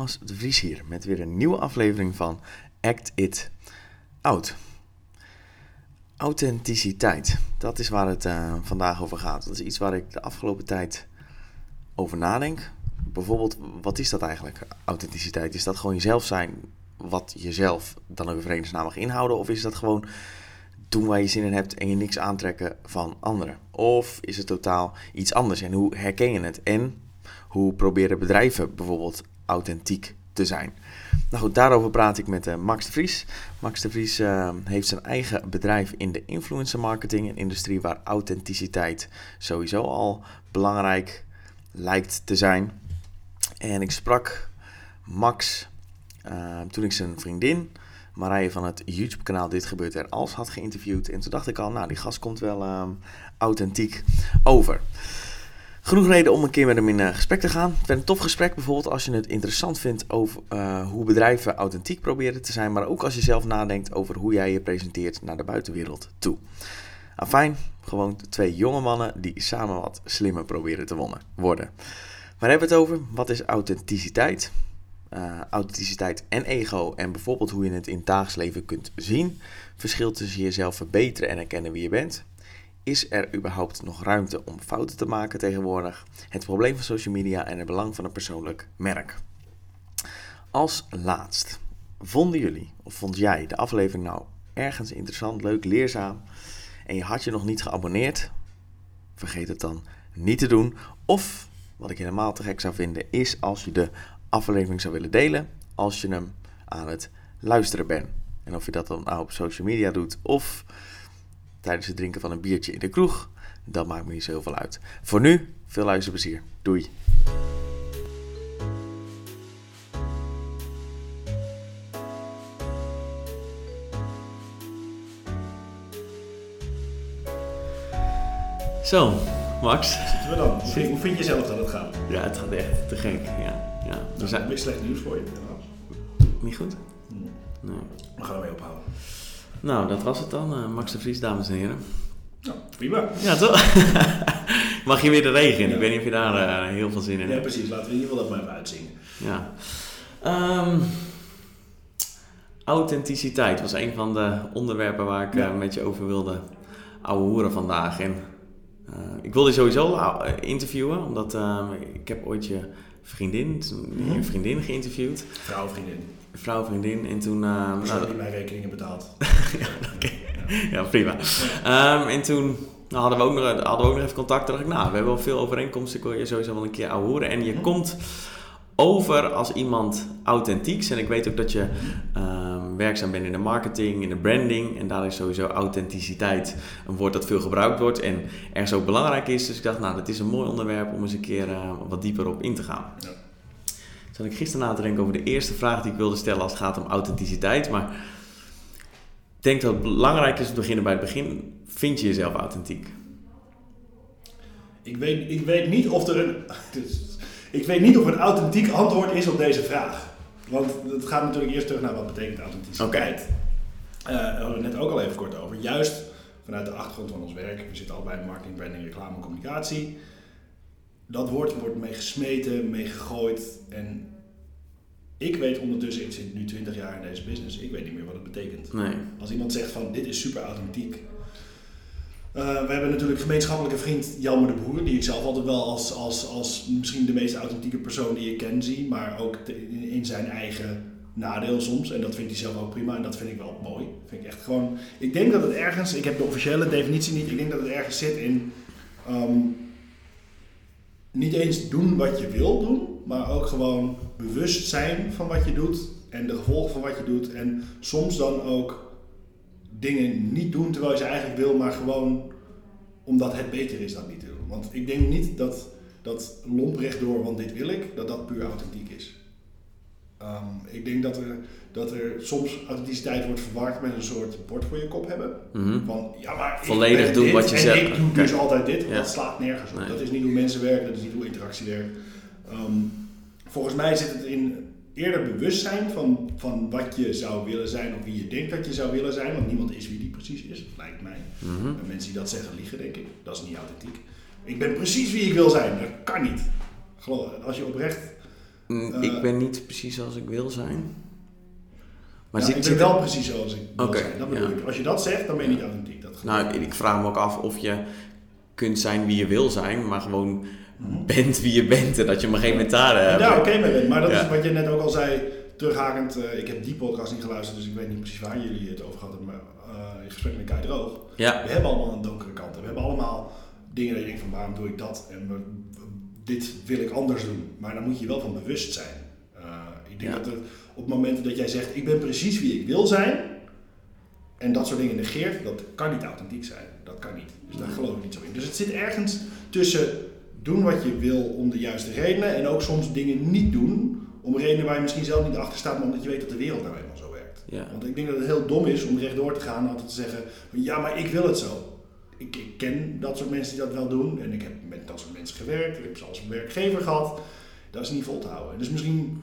Thomas de Vries hier met weer een nieuwe aflevering van Act It Out. Authenticiteit, dat is waar het uh, vandaag over gaat. Dat is iets waar ik de afgelopen tijd over nadenk. Bijvoorbeeld, wat is dat eigenlijk, authenticiteit? Is dat gewoon jezelf zijn, wat jezelf dan ook vredesnaam inhouden? Of is dat gewoon doen waar je zin in hebt en je niks aantrekken van anderen? Of is het totaal iets anders en hoe herken je het? En hoe proberen bedrijven bijvoorbeeld authentiek te zijn? Nou goed, daarover praat ik met uh, Max de Vries. Max de Vries uh, heeft zijn eigen bedrijf in de influencer marketing, een industrie waar authenticiteit sowieso al belangrijk lijkt te zijn. En ik sprak Max uh, toen ik zijn vriendin Marije van het YouTube-kanaal Dit Gebeurt Er Als had geïnterviewd. En toen dacht ik al, nou, die gast komt wel authentiek over. Genoeg reden om een keer met hem in gesprek te gaan. Het werd een tof gesprek, bijvoorbeeld als je het interessant vindt over uh, hoe bedrijven authentiek proberen te zijn, maar ook als je zelf nadenkt over hoe jij je presenteert naar de buitenwereld toe. Afijn, gewoon twee jonge mannen die samen wat slimmer proberen te worden. Waar hebben we het over? Wat is authenticiteit? Uh, authenticiteit en ego en bijvoorbeeld hoe je het in het dagelijks leven kunt zien. Verschil tussen jezelf verbeteren en erkennen wie je bent. Is er überhaupt nog ruimte om fouten te maken tegenwoordig? Het probleem van social media en het belang van een persoonlijk merk. Als laatst, vonden jullie of vond jij de aflevering nou ergens interessant, leuk, leerzaam en je had je nog niet geabonneerd? Vergeet het dan niet te doen. Of, wat ik helemaal te gek zou vinden, is als je de aflevering zou willen delen als je hem aan het luisteren bent. En of je dat dan nou op social media doet of tijdens het drinken van een biertje in de kroeg, dat maakt me niet zoveel uit. Voor nu, veel luisterplezier. Doei. Zo, Max. Zitten we dan? Hoe, hoe vind je zelf dat het gaat? Ja, het gaat echt te gek. Ja, ja. Er zijn weer slecht nieuws voor je. Niet goed? Nee. We gaan ermee ophouden. Nou, dat was het dan. Uh, Max de Vries, dames en heren. Nou, prima. Ja, toch? Mag je weer de regen in? Ja. Ik weet niet of je daar uh, heel veel zin in hebt. Ja, precies. Laten we in ieder geval dat maar even uitzingen. Ja. Um, authenticiteit was een van de onderwerpen waar ik ja. uh, met je over wilde ouwe hoeren vandaag. En ik wilde je sowieso interviewen, omdat ik heb ooit je vriendin, je vriendin geïnterviewd. Vrouw, vriendin vrouw, vriendin. En toen... Uh, nou, die mijn rekeningen betaald. ja, okay. ja. ja, prima. Um, en toen nou, hadden, we ook nog, hadden we ook nog even contact. Toen dacht ik, nou, we hebben wel veel overeenkomsten. Ik wil je sowieso wel een keer horen. En je komt over als iemand authentieks. En ik weet ook dat je um, werkzaam bent in de marketing, in de branding. En daar is sowieso authenticiteit een woord dat veel gebruikt wordt. En er zo belangrijk is. Dus ik dacht, nou, dat is een mooi onderwerp om eens een keer uh, wat dieper op in te gaan. Ja zat ik gisteren na te denken over de eerste vraag die ik wilde stellen als het gaat om authenticiteit. Maar ik denk dat het belangrijk is om te beginnen bij het begin. Vind je jezelf authentiek? Ik weet, ik weet niet of er een. ik weet niet of een authentiek antwoord is op deze vraag. Want het gaat natuurlijk eerst terug naar wat betekent authenticiteit. Okay. Uh, we hadden het net ook al even kort over. Juist vanuit de achtergrond van ons werk. We zitten al bij marketing, branding, reclame en communicatie dat woord wordt mee gesmeten, mee gegooid. En ik weet ondertussen, ik zit nu 20 jaar in deze business, ik weet niet meer wat het betekent. Nee. Als iemand zegt van dit is super authentiek. Uh, we hebben natuurlijk gemeenschappelijke vriend Jelmer de Boer, die ik zelf altijd wel als, als, als misschien de meest authentieke persoon die ik ken zie, maar ook in, in zijn eigen nadeel soms. En dat vindt hij zelf ook prima en dat vind ik wel mooi. Vind ik echt gewoon. Ik denk dat het ergens, ik heb de officiële definitie niet, ik denk dat het ergens zit in. Um, niet eens doen wat je wil doen, maar ook gewoon bewust zijn van wat je doet en de gevolgen van wat je doet. En soms dan ook dingen niet doen terwijl je ze eigenlijk wil, maar gewoon omdat het beter is dan niet te doen. Want ik denk niet dat dat lomp door, want dit wil ik, dat dat puur authentiek is. Um, ik denk dat er, dat er soms authenticiteit wordt verward met een soort bord voor je kop hebben. Mm -hmm. Van ja, maar volledig doen wat je en zegt. Ik doe dus altijd dit. Ja. Dat slaat nergens op. Nee. Dat is niet hoe mensen werken, dat is niet hoe interactie werkt. Um, volgens mij zit het in eerder bewustzijn van, van wat je zou willen zijn of wie je denkt dat je zou willen zijn. Want niemand is wie die precies is, lijkt mij. Mm -hmm. En mensen die dat zeggen liegen, denk ik. Dat is niet authentiek. Ik ben precies wie ik wil zijn. Dat kan niet. Geloof, als je oprecht Mm, Eh, ik ben niet precies zoals ik wil zijn. Maar Ja, zit, ik ben zit wel precies zoals ik wil zijn. Dat bedoel ja. ik. Als je dat zegt, dan ben je niet authentiek. Dat Nou, ik vraag me ook af of je kunt zijn wie je wil zijn, maar gewoon Mhm. bent wie je bent en dat je op een gegeven moment daar En hebt. daar oké mee bent. Maar dat Ja. is wat je net ook al zei, terughakend. eh, ik heb die podcast niet geluisterd, dus ik weet niet precies waar jullie het over hadden. Maar eh, in gesprek met Kai Droog. Ja, We hebben allemaal een donkere kant. We hebben allemaal dingen dat je denkt van waarom doe ik dat? En we- dit wil ik anders doen. Maar dan moet je wel van bewust zijn. Eh, ik denk Ja. dat het, op het moment dat jij zegt ik ben precies wie ik wil zijn. En dat soort dingen negeert, dat kan niet authentiek zijn. Dat kan niet. Dus daar geloof ik niet zo in. Dus het zit ergens tussen doen wat je wil om de juiste redenen. En ook soms dingen niet doen om redenen waar je misschien zelf niet achter staat. Maar omdat je weet dat de wereld nou eenmaal zo werkt. ja. Want ik denk dat het heel dom is om rechtdoor te gaan en altijd te zeggen: ja, maar ik wil het zo. Ik, ik ken dat soort mensen die dat wel doen en ik heb met dat soort mensen gewerkt. Ik heb ze als werkgever gehad. Dat is niet vol te houden. Dus misschien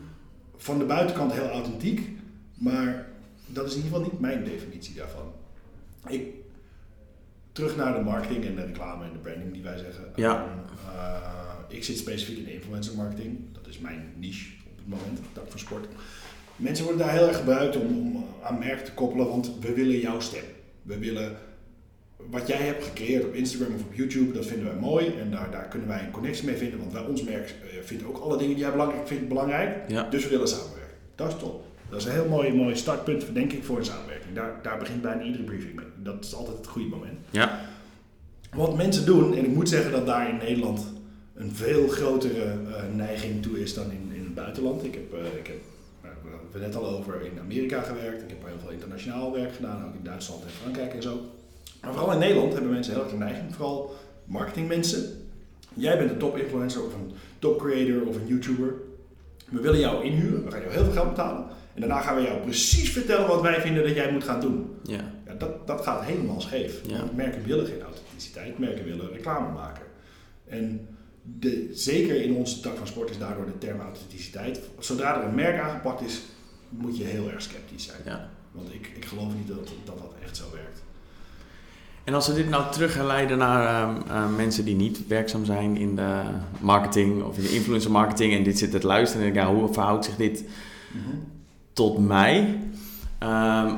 van de buitenkant heel authentiek, maar dat is in ieder geval niet mijn definitie daarvan. Ik, terug naar de marketing en de reclame en de branding die wij zeggen. Ja. Eh, ik zit specifiek in de influencer marketing. Dat is mijn niche op het moment, tak van sport. Mensen worden daar heel erg gebruikt om, om aan merk te koppelen, want we willen jouw stem. We willen wat jij hebt gecreëerd op Instagram of op YouTube, dat vinden wij mooi en daar, daar kunnen wij een connectie mee vinden, want wij, ons merk eh, vindt ook alle dingen die jij belangrijk vindt belangrijk. Ja. Dus we willen samenwerken. Dat is top. Dat is een heel mooi, mooi startpunt, denk ik, voor een samenwerking. Daar, daar begint bijna iedere briefing mee. Dat is altijd het goede moment. Ja. Wat mensen doen, en ik moet zeggen dat daar in Nederland een veel grotere eh, neiging toe is dan in, in het buitenland. Ik heb, eh, ik heb nou, we net al over in Amerika gewerkt. Ik heb heel veel internationaal werk gedaan, ook in Duitsland en Frankrijk en zo. Maar vooral in Nederland hebben mensen heel erg de neiging, vooral marketingmensen. Jij bent een top influencer of een top creator of een YouTuber. We willen jou inhuren, we gaan jou heel veel geld betalen. En daarna gaan we jou precies vertellen wat wij vinden dat jij moet gaan doen. Ja. Ja, dat, dat gaat helemaal scheef. Ja. Want merken willen geen authenticiteit, merken willen reclame maken. En de, zeker in onze tak van sport is daardoor de term authenticiteit. Zodra er een merk aangepakt is, moet je heel erg sceptisch zijn. ja. Want ik, ik geloof niet dat, dat dat echt zo werkt. En als we dit nou terugleiden naar ehm, eh, mensen die niet werkzaam zijn in de marketing of in de influencer marketing en dit zitten te luisteren en denken, ja, hoe verhoudt zich dit tot mij? Ehm,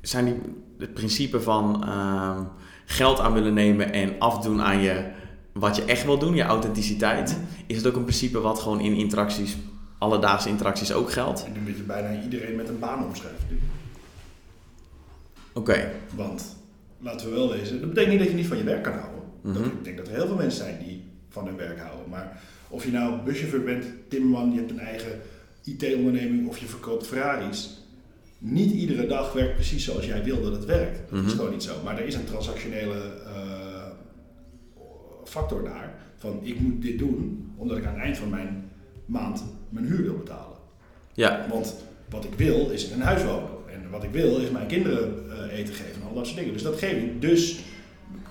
zijn die het principe van ehm, geld aan willen nemen en afdoen aan je wat je echt wil doen, je authenticiteit, is het ook een principe wat gewoon in interacties, alledaagse interacties ook geldt? Ik denk dat je bijna iedereen met een baan omschrijft nu. Oké, Want, laten we wel wezen, dat betekent niet dat je niet van je werk kan houden. dat, Mhm. ik denk dat er heel veel mensen zijn die van hun werk houden. Maar of je nou buschauffeur bent, timmerman, je hebt een eigen IT-onderneming of je verkoopt Ferraris. Niet iedere dag werkt precies zoals jij wil dat het werkt. Dat is Mhm. gewoon niet zo. Maar er is een transactionele eh, factor daar. Van ik moet dit doen omdat ik aan het eind van mijn maand mijn huur wil betalen. ja, Want wat ik wil is in een huis wonen. En wat ik wil is mijn kinderen eh, eten geven en al dat soort dingen. Dus dat geef ik. Dus,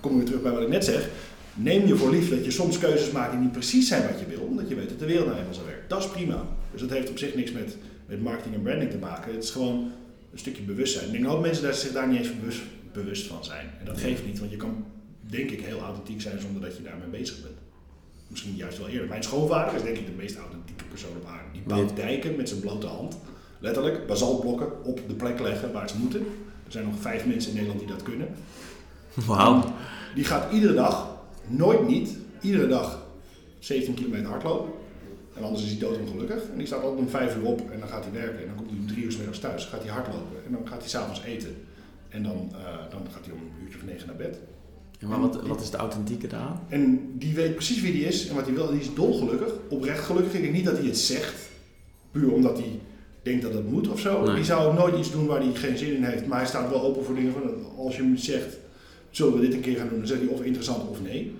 kom ik weer terug bij wat ik net zeg. Neem je voor lief dat je soms keuzes maakt die niet precies zijn wat je wil. Omdat je weet dat de wereld nou eenmaal zo werkt. Dat is prima. Dus dat heeft op zich niks met, met marketing en branding te maken. Het is gewoon een stukje bewustzijn. Ik denk dat mensen daar, zich daar niet eens bewust, bewust van zijn. En dat geeft niet. Want je kan denk ik heel authentiek zijn zonder dat je daarmee bezig bent. Misschien juist wel eerder. Mijn schoonvader is denk ik de meest authentieke persoon op aarde. Die bouwt dijken met zijn blote hand. Letterlijk, basaltblokken op de plek leggen waar ze moeten. Er zijn nog vijf mensen in Nederland die dat kunnen. wauw. Die gaat iedere dag, nooit niet, iedere dag 17 kilometer hardlopen. En anders is hij doodongelukkig. En die staat altijd om vijf uur op en dan gaat hij werken. En dan komt hij om drie uur middags thuis. Dan gaat hij hardlopen. En dan gaat hij s'avonds eten. En dan, eh, dan gaat hij om een uurtje of negen naar bed. Maar wat, wat is de authentieke daaraan? En die weet precies wie die is en wat hij wil. En die is dolgelukkig, oprecht gelukkig. Ik denk niet dat hij het zegt, puur omdat hij denkt dat het moet of zo. Nee. Die zou ook nooit iets doen waar hij geen zin in heeft. Maar hij staat wel open voor dingen van, als je hem zegt, zullen we dit een keer gaan doen? Dan zegt hij of interessant of nee.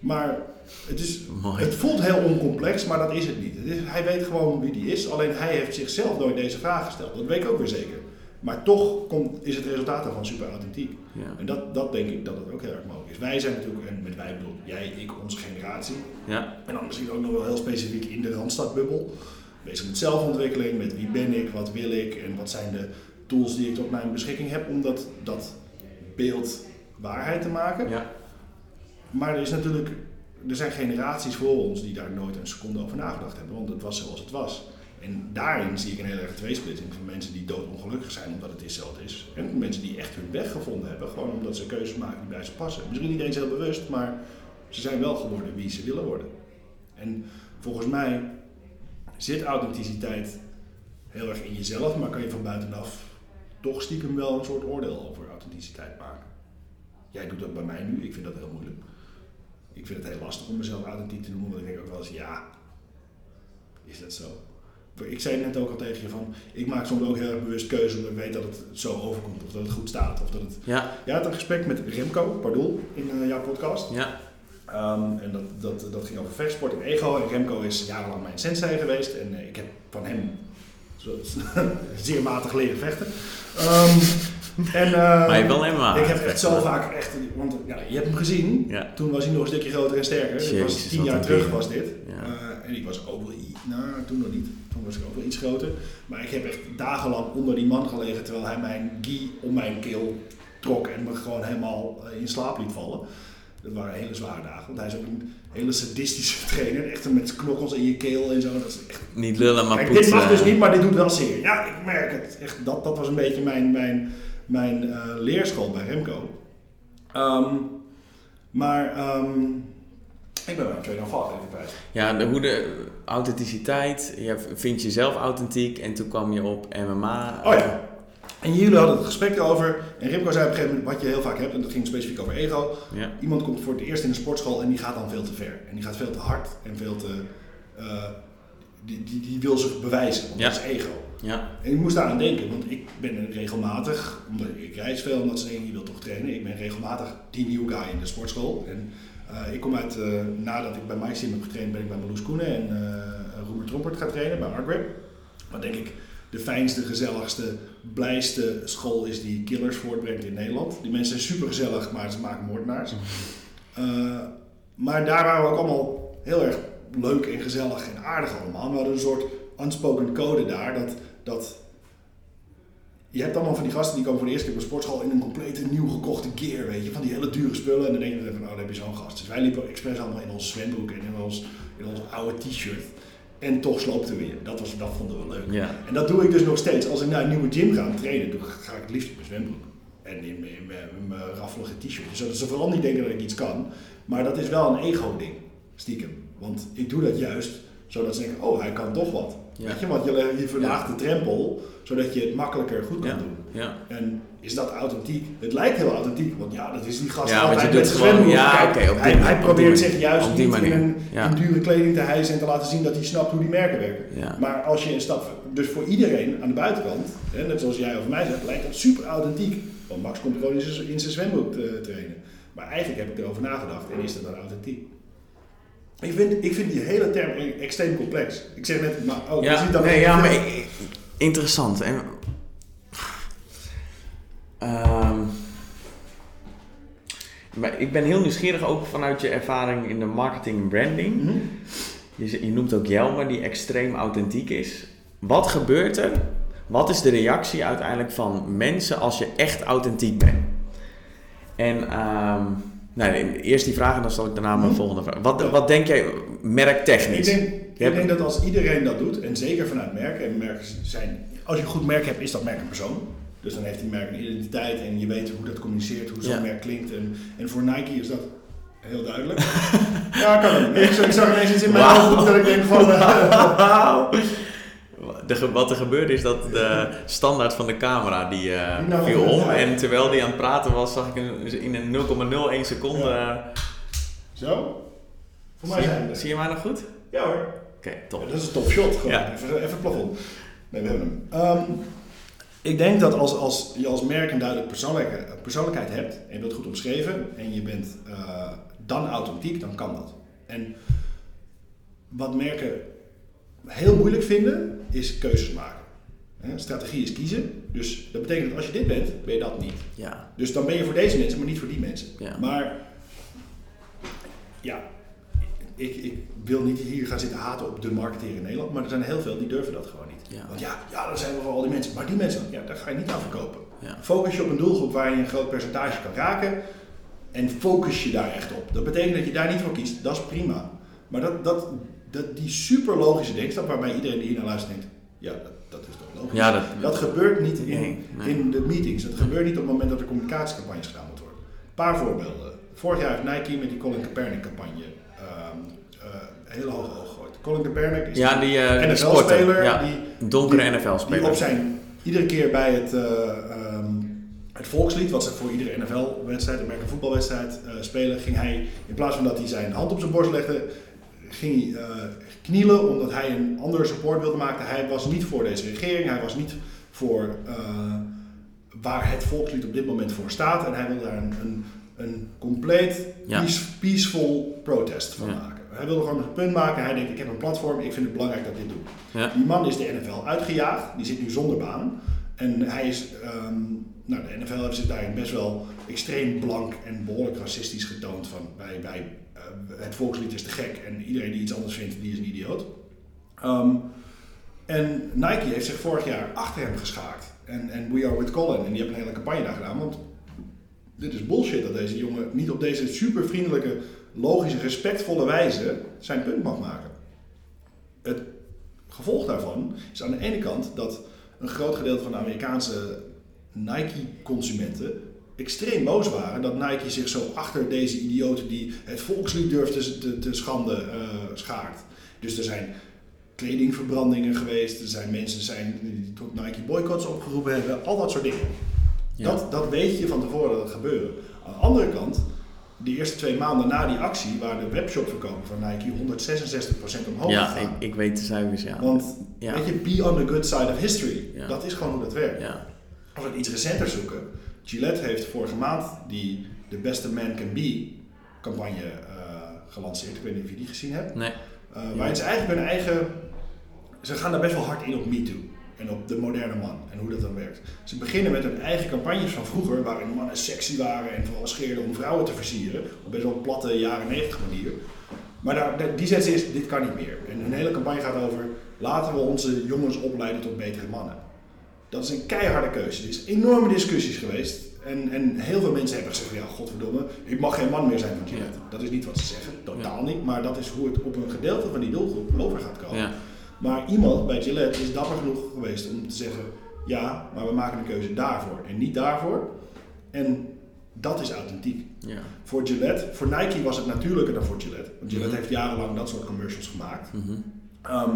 Maar het, is, Mooi. het voelt heel oncomplex, maar dat is het niet. Het is, hij weet gewoon wie die is. Alleen hij heeft zichzelf nooit deze vraag gesteld. Dat weet ik ook weer zeker. Maar toch komt, is het resultaat daarvan super authentiek. Ja. En dat, dat denk ik dat het ook heel erg mogelijk is. Wij zijn natuurlijk, en met wij bedoel jij, ik, onze generatie. Ja. En dan misschien ook nog wel heel specifiek in de Randstadbubbel. Bezig met zelfontwikkeling, met wie ben ik, wat wil ik en wat zijn de tools die ik tot mijn beschikking heb om dat, dat beeld waarheid te maken. Ja. Maar er is natuurlijk er zijn generaties voor ons die daar nooit een seconde over nagedacht hebben, want het was zoals het was. En daarin zie ik een hele erge tweesplitsing van mensen die doodongelukkig zijn omdat het is zoals het is. En mensen die echt hun weg gevonden hebben, gewoon omdat ze keuzes maken die bij ze passen. Misschien niet eens heel bewust, maar ze zijn wel geworden wie ze willen worden. En volgens mij zit authenticiteit heel erg in jezelf, maar kan je van buitenaf toch stiekem wel een soort oordeel over authenticiteit maken. Jij doet dat bij mij nu, ik vind dat heel moeilijk. Ik vind het heel lastig om mezelf authentiek te noemen, want ik denk ook wel eens, ja, is dat zo? Ik zei net ook al tegen je van, ik maak soms ook heel erg bewust keuzes omdat ik weet dat het zo overkomt of dat het goed staat. Of dat het... Ja. Je had een gesprek met Remco Pardoel in uh, jouw podcast. Ja. Um, en dat, dat, dat ging over vechtsport en ego. En Remco is jarenlang mijn sensei geweest en uh, ik heb van hem zeer matig leren vechten. Um, en, uh, maar je wel helemaal. Ik heb echt zo vaak echt, want ja, je hebt hem gezien. Ja. Toen was hij nog een stukje groter en sterker. Jezus, dit was tien jaar terug was dit. Ja. Uh, en ik was ook wel, nou toen nog niet. Toen was ik ook wel iets groter. Maar ik heb echt dagenlang onder die man gelegen terwijl hij mijn gi om mijn keel trok en me gewoon helemaal in slaap liet vallen. Dat waren hele zware dagen, want hij is ook een hele sadistische trainer. Echt met knokkels in je keel en zo. Dat is echt... Niet lullen, maar Kijk, poetsen. dit mag dus niet, maar dit doet wel zeer. Ja, ik merk het. Echt, dat, dat was een beetje mijn, mijn, mijn uh, leerschool bij Remco. Um, maar um, ik ben mijn tweede vast even kwijt. Ja, de, hoe de authenticiteit. Je vindt jezelf authentiek en toen kwam je op MMA. Oh ja. En jullie hadden het gesprek erover. En Remco zei op een gegeven moment wat je heel vaak hebt, en dat ging specifiek over ego. Ja. Iemand komt voor het eerst in een sportschool en die gaat dan veel te ver. En die gaat veel te hard en veel te. Uh, die, die, die wil zich bewijzen, want Ja. dat is ego. Ja. En ik moest daar aan denken, want ik ben regelmatig, omdat ik reis veel, omdat ze denken je wilt toch trainen. Ik ben regelmatig die new guy in de sportschool. En uh, ik kom uit, uh, nadat ik bij MySim heb getraind, ben ik bij Marloes Koenen en Roemer Trompert gaan trainen bij Argrip. Wat denk ik de fijnste, gezelligste, blijste school is die killers voortbrengt in Nederland. Die mensen zijn super gezellig, maar ze maken moordenaars. Uh, maar daar waren we ook allemaal heel erg leuk en gezellig en aardig allemaal. We hadden een soort unspoken code daar, dat, dat je hebt allemaal van die gasten die komen voor de eerste keer op een sportschool in een complete nieuw gekochte gear, weet je, van die hele dure spullen. En dan denk je van, oh, dan heb je zo'n gast. Dus wij liepen expres allemaal in onze zwembroek en in ons, in ons oude t-shirt. En toch sloopten we je. Dat, was, dat vonden we leuk. Ja. En dat doe ik dus nog steeds. Als ik naar een nieuwe gym ga trainen, doe, ga ik het liefst in mijn zwembroek. En in, mijn raffelige t-shirt. Zodat ze vooral niet denken dat ik iets kan. Maar dat is wel een ego-ding, stiekem. Want ik doe dat juist zodat ze denken, oh, hij kan toch wat. Ja. Weet je, want je, je verlaagt de drempel, zodat je het makkelijker goed kan Ja. doen. Ja. En is dat authentiek? Het lijkt heel authentiek, want ja, dat is die gast Ja, altijd je met gewoon- ja, Kijk, hij, probeert zich juist Op die niet in een, ja. in dure kleding te hijsen en te laten zien dat hij snapt hoe die merken werken. Ja. Maar als je een stap, dus voor iedereen aan de buitenkant, hè, net zoals jij of mij zegt, lijkt dat super authentiek. Want Max komt gewoon in zijn, in zijn zwembroek te trainen. Maar eigenlijk heb ik erover nagedacht en is dat dan authentiek? Ik vind, ik vind die hele term e- extreem complex. Ik zeg net, maar oh, je Ja, ziet dat nee, ja, maar ik- interessant. En, Ehm, maar ik ben heel nieuwsgierig ook vanuit je ervaring in de marketing en branding. Mhm. Je, je noemt ook Jelmer, die extreem authentiek is. Wat gebeurt er? Wat is de reactie uiteindelijk van mensen als je echt authentiek bent? En ehm, nou, eerst die vraag en dan zal ik daarna mijn Mhm. volgende vraag. Wat, Ja. wat denk jij Ik merktechnisch? denk, Je ik denk dat als iedereen dat doet, en zeker vanuit merken, en merken zijn, als je een goed merk hebt, is dat merk een persoon. Dus dan heeft die merk een identiteit en je weet hoe dat communiceert, hoe zo'n Ja. merk klinkt. En, en voor Nike is dat heel duidelijk. ja, kan ook. Ik, zag- ik zag ineens iets in mijn hoofd dat ik denk van... eh, Wauw. De wat er gebeurde is dat de standaard van de camera die eh, Nou, viel om. ja. En terwijl die aan het praten was, zag ik een- in een 0,01 seconde... Ja. zo? Voor mij zie, zijn we je, zie je mij nog goed? Ja hoor. Oké, top. Ja, dat is een top shot. Gewoon. Ja. Even, even het plafond. Nee, we hebben hem. Ehm, ik denk dat als, als je als merk een duidelijke persoonlijkheid, persoonlijkheid hebt en je wilt goed omschreven en je bent eh, dan authentiek, dan kan dat. En wat merken heel moeilijk vinden, is keuzes maken. Hè, strategie is kiezen. Dus dat betekent dat als je dit bent, ben je dat niet. Ja. Dus dan ben je voor deze mensen, maar niet voor die mensen. Ja. Maar ja, ik, ik wil niet hier gaan zitten haten op de marketeer in Nederland, maar er zijn heel veel die durven dat gewoon niet. Ja. Want ja, ja, dan zijn we voor al die mensen. Maar die mensen, ja, daar ga je niet aan verkopen. Ja. Focus je op een doelgroep waar je een groot percentage kan raken. en focus je daar echt op. Dat betekent dat je daar niet voor kiest, dat is prima. Maar dat, dat, dat, die super logische denkstap waarbij iedereen die hier naar luistert denkt, ja, dat, dat is toch logisch. Ja, dat, Dat gebeurt niet in, Nee, nee. in de meetings. Dat gebeurt niet op het moment dat er communicatiecampagnes gedaan moeten worden. Een paar voorbeelden. Vorig jaar heeft Nike met die Colin Kaepernick campagne eh, hele hoge. Colin Kaepernick is ja, die, eh, die NFL-speler. Ja, die, een donkere die NFL-speler. op zijn, iedere keer bij het, eh, ehm, het volkslied, wat ze voor iedere NFL-wedstrijd, Amerika voetbalwedstrijd eh, spelen, ging hij, in plaats van dat hij zijn hand op zijn borst legde, ging hij knielen omdat hij een ander support wilde maken. Hij was niet voor deze regering, hij was niet voor waar het volkslied op dit moment voor staat. En hij wilde daar een, een, een compleet Ja. peaceful protest van Ja. maken. Hij wilde gewoon een punt maken. Hij denkt, ik heb een platform, ik vind het belangrijk dat ik dit doe. Ja. Die man is de NFL uitgejaagd, die zit nu zonder baan. En hij is, ehm, nou de NFL heeft zich daarin best wel extreem blank en behoorlijk racistisch getoond. Van wij, wij, eh, het volkslied is te gek en iedereen die iets anders vindt, die is een idioot. Ehm, en Nike heeft zich vorig jaar achter hem geschaakt. En, en We Are With Colin. En die hebben een hele campagne daar gedaan. Want dit is bullshit dat deze jongen niet op deze super vriendelijke, logische, respectvolle wijze zijn punt mag maken. Het gevolg daarvan is aan de ene kant dat een groot gedeelte van de Amerikaanse Nike-consumenten extreem boos waren dat Nike zich zo achter deze idioten die het volkslied durft te, te, te schanden eh, schaart. Dus er zijn kledingverbrandingen geweest, er zijn mensen zijn die tot Nike boycotts opgeroepen hebben, al dat soort dingen. Ja. Dat, dat weet je van tevoren dat het gebeuren. Aan de andere kant, die eerste twee maanden na die actie waren de webshopverkopen van Nike 166% omhoog Ja, gegaan. ik, ik weet de cijfers, ja. Want Ja. weet je, be on the good side of history. Ja. Dat is gewoon hoe dat werkt. Ja. Als we het iets recenter zoeken, Gillette heeft vorige maand die The Best Man Can Be campagne eh, gelanceerd. Ik weet niet of je die gezien hebt. Nee. Eh, waarin ze eigenlijk hun eigen. Ze gaan daar best wel hard in op MeToo. En op de moderne man en hoe dat dan werkt. Ze beginnen met hun eigen campagnes van vroeger, waarin mannen sexy waren en vooral scheerden om vrouwen te versieren. Op best wel een platte jaren 90 manier. Maar daar, die zet ze is, dit kan niet meer. En hun hele campagne gaat over, laten we onze jongens opleiden tot betere mannen. Dat is een keiharde keuze. Er is enorme discussies geweest. En, en heel veel mensen hebben gezegd, ja godverdomme, ik mag geen man meer zijn van Gillette. Dat is niet wat ze zeggen, totaal niet. Maar dat is hoe het op een gedeelte van die doelgroep over gaat komen. Ja. Maar iemand bij Gillette is dapper genoeg geweest om te zeggen: ja, maar we maken een keuze daarvoor en niet daarvoor. En dat is authentiek. Ja. Voor Gillette, voor Nike was het natuurlijker dan voor Gillette. Want Gillette Mhm. heeft jarenlang dat soort commercials gemaakt. Mhm. Ehm,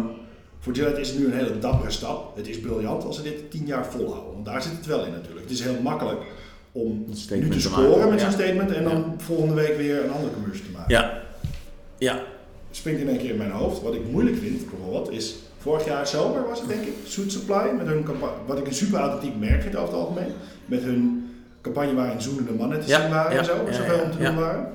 voor Gillette is het nu een hele dappere stap. Het is briljant als ze dit tien jaar volhouden. Want daar zit het wel in natuurlijk. Het is heel makkelijk om nu te scoren met ja. zo'n statement en dan Ja. volgende week weer een andere commercial te maken. Ja. Ja. Springt in één keer in mijn hoofd. Wat ik moeilijk vind, bijvoorbeeld, is vorig jaar zomer was het denk ik, Suit Supply, met hun campagne, wat ik een super authentiek merk vind over het algemeen, met hun campagne waarin zoenende mannen te Ja, zien waren ja, en zo, ja, zoveel om te doen waren.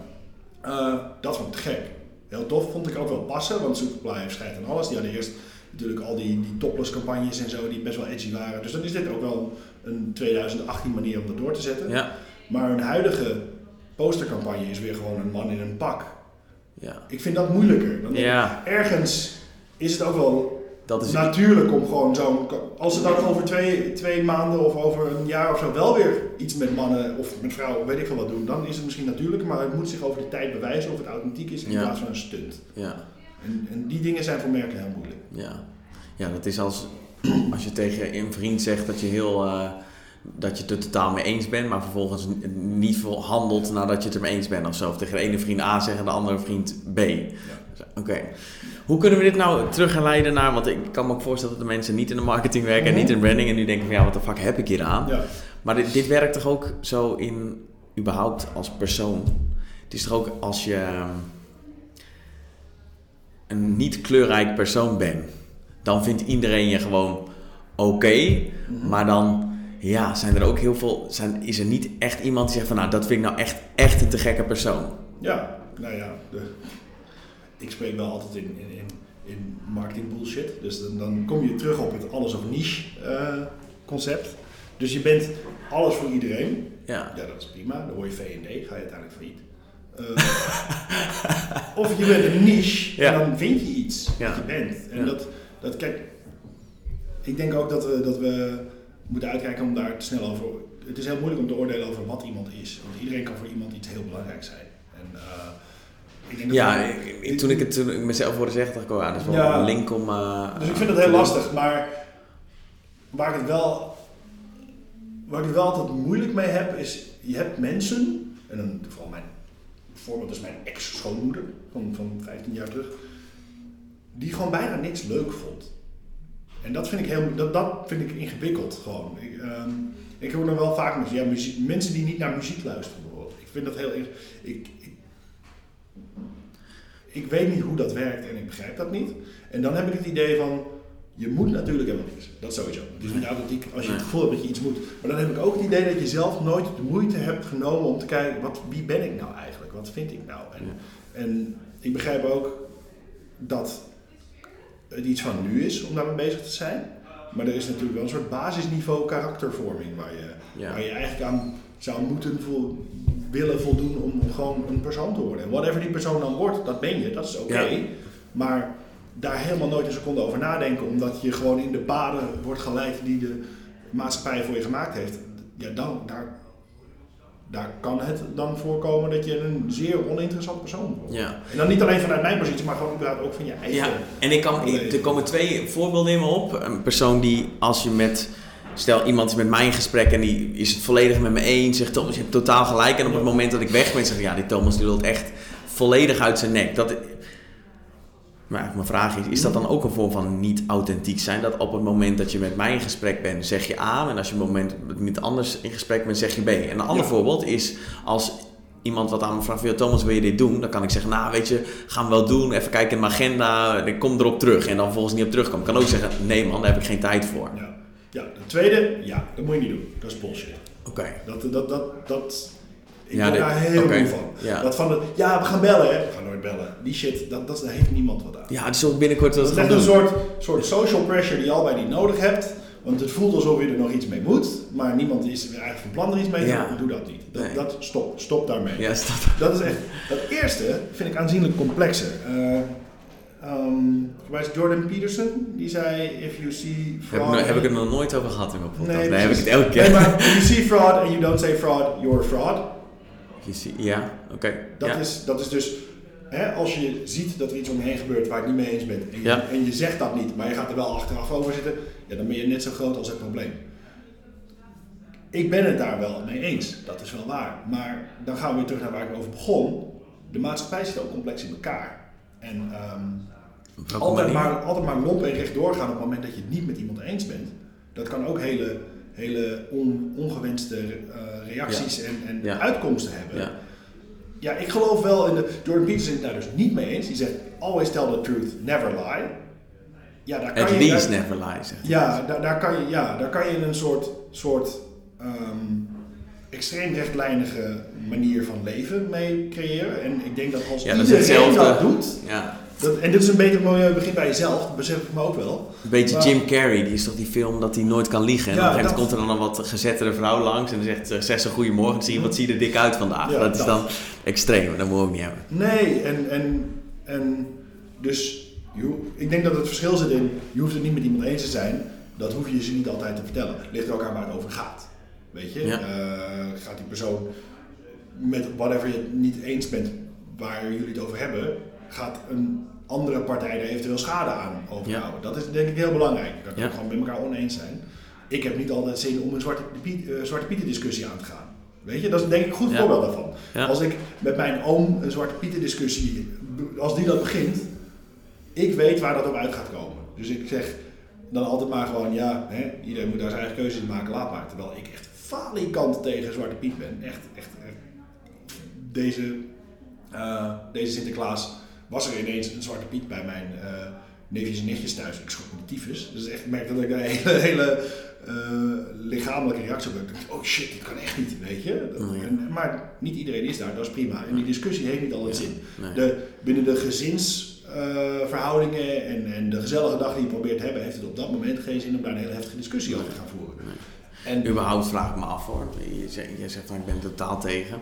Eh, dat vond ik te gek. Heel tof, vond ik ook wel passen, want Suit Supply heeft scheid aan alles. Die hadden eerst natuurlijk al die, die topless campagnes en zo, die best wel edgy waren. Dus dan is dit ook wel een 2018 manier om dat door te zetten. Ja. Maar hun huidige postercampagne is weer gewoon een man in een pak. Ja. Ik vind dat moeilijker. Dan Ja. ergens is het ook wel Dat is... natuurlijk om gewoon zo'n. Als ze dan over twee, twee maanden of over een jaar of zo wel weer iets met mannen of met vrouwen, weet ik veel wat doen, dan is het misschien natuurlijk, maar het moet zich over de tijd bewijzen of het authentiek is in Ja. plaats van een stunt. Ja. En, en die dingen zijn voor merken heel moeilijk. Ja. Ja, dat is als, als je tegen een vriend zegt dat je heel... eh, dat je het er totaal mee eens bent, maar vervolgens niet handelt nadat je het er mee eens bent of zo. Of tegen de ene vriend A zeggen, de andere vriend B. Oké. Hoe kunnen we dit nou terugleiden naar, want ik kan me ook voorstellen dat de mensen niet in de marketing werken en Mhm. niet in branding en nu denken van ja, wat de fuck heb ik hier aan? Ja. Maar dit, dit werkt toch ook zo in, überhaupt als persoon? Het is toch ook als je ehm, een niet kleurrijk persoon bent, dan vindt iedereen je gewoon oké, maar dan ja, zijn er ook heel veel, zijn, is er niet echt iemand die zegt van nou, dat vind ik nou echt, echt een te gekke persoon. Ja, nou ja, de, ik spreek wel altijd in, in, in, in marketing bullshit. Dus dan, dan kom je terug op het alles of niche eh, concept. Dus je bent alles voor iedereen. Ja, Ja, dat is prima. Dan hoor je V&D, ga je uiteindelijk failliet. Eh, of je bent een niche Ja. en dan vind je iets Ja. wat je bent. En Ja. dat, dat, kijk, ik denk ook dat we, dat we moeten uitkijken om daar te snel over het is heel moeilijk om te oordelen over wat iemand is. Want iedereen kan voor iemand iets heel belangrijk zijn. En, uh, ik denk dat ja, ik, toen ik het toen ik mezelf hoorde zeggen, dacht ik, oh, ja, dat is wel een link om... Uh, dus ik vind het heel lastig, maar waar ik het wel, waar ik het wel altijd moeilijk mee heb, is je hebt mensen, en dan vooral mijn voorbeeld is mijn ex-schoonmoeder van, van 15 jaar terug, die gewoon bijna niks leuk vond. En dat vind ik, heel, dat, dat vind ik ingewikkeld gewoon. Ik, um, ik hoor dan wel vaak mensen, ja, muziek, mensen die niet naar muziek luisteren bijvoorbeeld. Ik vind dat heel ik, ik, ik weet niet hoe dat werkt en ik begrijp dat niet. En dan heb ik het idee van, je moet natuurlijk helemaal niks. Dat sowieso. Dus niet authentiek als je het gevoel hebt dat je iets moet. Maar dan heb ik ook het idee dat je zelf nooit de moeite hebt genomen om te kijken, wat, wie ben ik nou eigenlijk? Wat vind ik nou? En, en ik begrijp ook dat het iets van nu is om daarmee bezig te zijn. Maar er is natuurlijk wel een soort basisniveau karaktervorming waar je, waar je eigenlijk aan zou moeten willen voldoen om gewoon een persoon te worden. En whatever die persoon dan wordt, dat ben je, dat is oké. Maar daar helemaal nooit een seconde over nadenken, omdat je gewoon in de paden wordt geleid die de maatschappij voor je gemaakt heeft. Ja, dan, daar, daar kan het dan voorkomen dat je een zeer oninteressant persoon wordt. Ja. En dan niet alleen vanuit mijn positie, maar gewoon ook van je eigen. Ja, en ik kan, er komen twee voorbeelden in me op. Een persoon die als je met, stel iemand is met mij in gesprek en die is het volledig met me eens, zegt Thomas, je hebt totaal gelijk. En op het moment dat ik weg ben, zeg ja, die Thomas die lult echt volledig uit zijn nek. Dat, maar mijn vraag is, is dat dan ook een vorm van niet authentiek zijn? Dat op het moment dat je met mij in gesprek bent, zeg je A. En als je op het moment met anders in gesprek bent, zeg je B. En een ander voorbeeld is als iemand wat aan me vraagt, Thomas, wil je dit doen? Dan kan ik zeggen, nou weet je, gaan we wel doen. Even kijken in mijn agenda, ik kom erop terug. En dan vervolgens niet op terugkomen. Ik kan ook zeggen, nee man, daar heb ik geen tijd voor. Ja, ja de tweede, ja, dat moet je niet doen. Dat is bullshit. Oké. Dat, dat, dat, dat, ik ja, ben daar heel okay. van. Ja. Dat van, de, ja, we gaan bellen, hè. We gaan nooit bellen. Die shit, dat, dat, daar heeft niemand wat aan. Ja, het is ook binnenkort dat, dat is echt een soort, soort social pressure die je al bij niet nodig hebt. Want het voelt alsof je er nog iets mee moet, maar niemand is er eigenlijk van plan er iets mee te doen. Doe dat niet. Dat, nee. dat, stop, stop daarmee. Ja, stop. Dat is echt. Dat eerste vind ik aanzienlijk complexer. Uh, um, Jordan Peterson, die zei: If you see fraud. Heb, heb ik het nog nooit over gehad in mijn podcast? Nee, nee heb ik het elke keer. Nee, maar if you see fraud and you don't say fraud, you're fraud. Ja, oké. Dat, is, dat is dus, hè, als je ziet dat er iets om je heen gebeurt waar ik niet mee eens ben, en je, en je zegt dat niet, maar je gaat er wel achteraf over zitten, ja, dan ben je net zo groot als het probleem. Ik ben het daar wel mee eens, dat is wel waar. Maar dan gaan we weer terug naar waar ik over begon. De maatschappij zit ook complex in elkaar. En um, altijd, maar, altijd maar lomp en recht doorgaan op het moment dat je het niet met iemand eens bent, dat kan ook hele hele ongewenste uh, reacties en, en uitkomsten hebben. Ja. ja. ik geloof wel in de. Jordan Peterson is het daar dus niet mee eens. Die zegt: always tell the truth, never lie. Ja, daar kan At je, least never lie, zegt ja, daar, daar, kan je, ja, daar kan je een soort, soort um, extreem rechtlijnige manier van leven mee creëren. En ik denk dat als iedereen dat doet, ja. Dat, en dit is een beter milieu begin bij jezelf, dat besef ik me ook wel. Een beetje Jim Carrey, die is toch die film dat hij nooit kan liegen. En ja, op een gegeven moment komt er dan een wat gezettere vrouw langs en dan zegt ze, zegt ze goedemorgen, zie je, wat zie je er dik uit vandaag. dat is dan extreem, dat moet ook niet hebben. Nee, en, en, en dus ik denk dat het verschil zit in, je hoeft het niet met iemand eens te zijn, dat hoef je ze niet altijd te vertellen. Het ligt er ook aan waar het over gaat. Weet je, uh, gaat die persoon met whatever je het niet eens bent waar jullie het over hebben, gaat een andere partij er eventueel schade aan overhouden. Dat is denk ik heel belangrijk. Dat kan ja. gewoon met elkaar oneens zijn. Ik heb niet altijd zin om een zwarte, piet, uh, zwarte pieten discussie aan te gaan. Weet je, dat is denk ik een goed voorbeeld daarvan. Als ik met mijn oom een zwarte pieten discussie, als die dat begint, ik weet waar dat op uit gaat komen. Dus ik zeg dan altijd maar gewoon, ja, hè, iedereen moet daar zijn eigen keuzes in maken, laat maar. Terwijl ik echt falikant tegen Zwarte Piet ben. Echt, echt, echt. Deze, uh, deze Sinterklaas was er ineens een zwarte piet bij mijn uh, neefjes en nichtjes thuis. Ik schrok me de tyfus. Dus echt, ik merkte dat ik een hele, hele uh, lichamelijke reactie heb. Ik dacht, oh shit, dit kan echt niet, weet je. Oh, en, maar niet iedereen is daar, dat is prima. En die discussie heeft niet altijd zin. De, binnen de gezinsverhoudingen uh, en, en de gezellige dag die je probeert te hebben, heeft het op dat moment geen zin om daar een hele heftige discussie over te gaan voeren. En überhaupt vraag ik me af hoor. Je zegt, je zegt van ik ben totaal tegen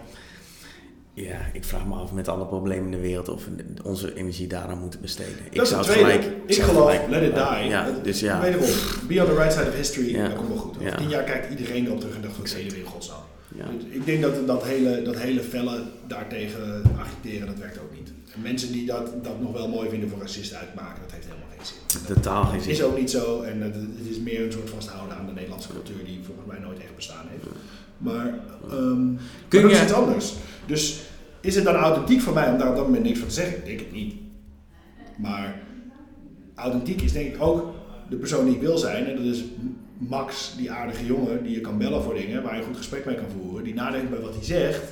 Ja, ik vraag me af met alle problemen in de wereld of we onze energie daaraan moeten besteden. Dat ik is zou het gelijk. ik zou geloof, gelijk- let it die. Ja, dus ja. Wederom, be on the right side of history, Ja. dat komt wel goed. Over Ja. tien jaar kijkt iedereen erop terug en dacht, wat deden we in godsnaam? ja. Dus Ik denk dat dat hele, dat hele felle daartegen agiteren, dat werkt ook niet. En mensen die dat, dat nog wel mooi vinden voor racisten uitmaken, dat heeft helemaal geen zin. Totaal geen Het is zin. ook niet zo en het, het is meer een soort vasthouden aan de Nederlandse cultuur die volgens mij nooit echt bestaan heeft. Maar, ehm Kun maar dat je- is iets anders. Dus is het dan authentiek voor mij om daar op dat moment niks van te zeggen? Ik denk het niet. Maar authentiek is denk ik ook de persoon die ik wil zijn. En dat is Max, die aardige jongen die je kan bellen voor dingen, waar je een goed gesprek mee kan voeren. Die nadenkt bij wat hij zegt.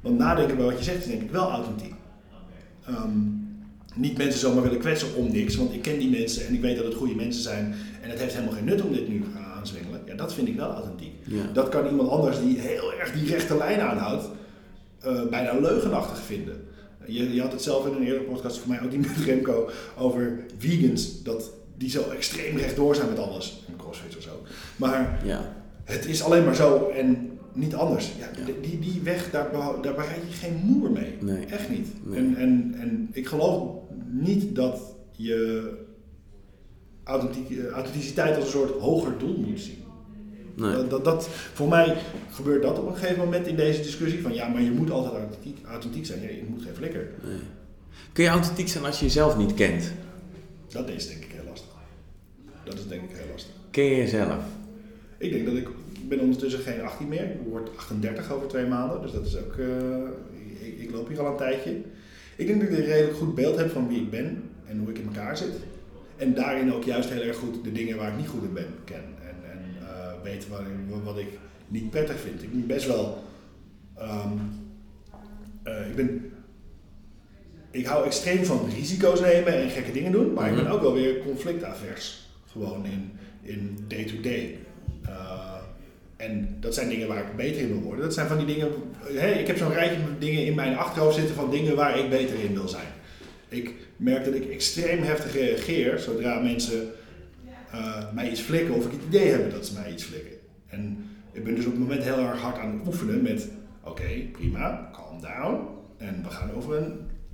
Want nadenken bij wat je zegt is denk ik wel authentiek. Ehm, niet mensen zomaar willen kwetsen om niks, want ik ken die mensen en ik weet dat het goede mensen zijn. En het heeft helemaal geen nut om dit nu te gaan aanzwengelen. Ja, dat vind ik wel authentiek. Ja. Dat kan iemand anders die heel erg die rechte lijn aanhoudt, eh, bijna leugenachtig vinden. Je, je had het zelf in een eerdere podcast voor mij ook die met Remco over vegans, dat die zo extreem rechtdoor zijn met alles. En crossfit of zo. Maar Ja. het is alleen maar zo en niet anders. Ja, Ja. die- Die, weg, daar, daar bereid je geen moer mee. Nee. Echt niet. Nee. En, en, en ik geloof niet dat je eh, authenticiteit als een soort hoger doel moet zien. Nee. Dat, dat, dat, voor mij gebeurt dat op een gegeven moment in deze discussie van ja, maar je moet altijd authentiek, authentiek zijn. Je moet geen flikker. nee. Kun je authentiek zijn als je jezelf niet kent? Dat is denk ik heel lastig. Dat is denk ik heel lastig. Ken je jezelf? Ik denk dat ik, ik ben ondertussen geen 18 meer. Ik word 38 over twee maanden. Dus dat is ook, eh, ik, ik loop hier al een tijdje. Ik denk dat ik een redelijk goed beeld heb van wie ik ben en hoe ik in elkaar zit. En daarin ook juist heel erg goed de dingen waar ik niet goed in ben ken. Eh, weet wat, ik- wat ik niet prettig vind. Ik ben best wel. ehm, eh, ik ben. Ik hou extreem van risico's nemen en gekke dingen doen, maar ik ben Mhm. ook wel weer conflictavers. Gewoon in in day-to-day. Eh, en dat zijn dingen waar ik beter in wil worden. Dat zijn van die dingen. Hey, ik heb zo'n rijtje met dingen in mijn achterhoofd zitten van dingen waar ik beter in wil zijn. Ik merk dat ik extreem heftig reageer zodra mensen eh, mij iets flikken of ik het idee heb dat ze mij iets flikken. En ik ben dus op het moment heel erg hard aan het oefenen met: oké, prima, calm down. En we gaan over een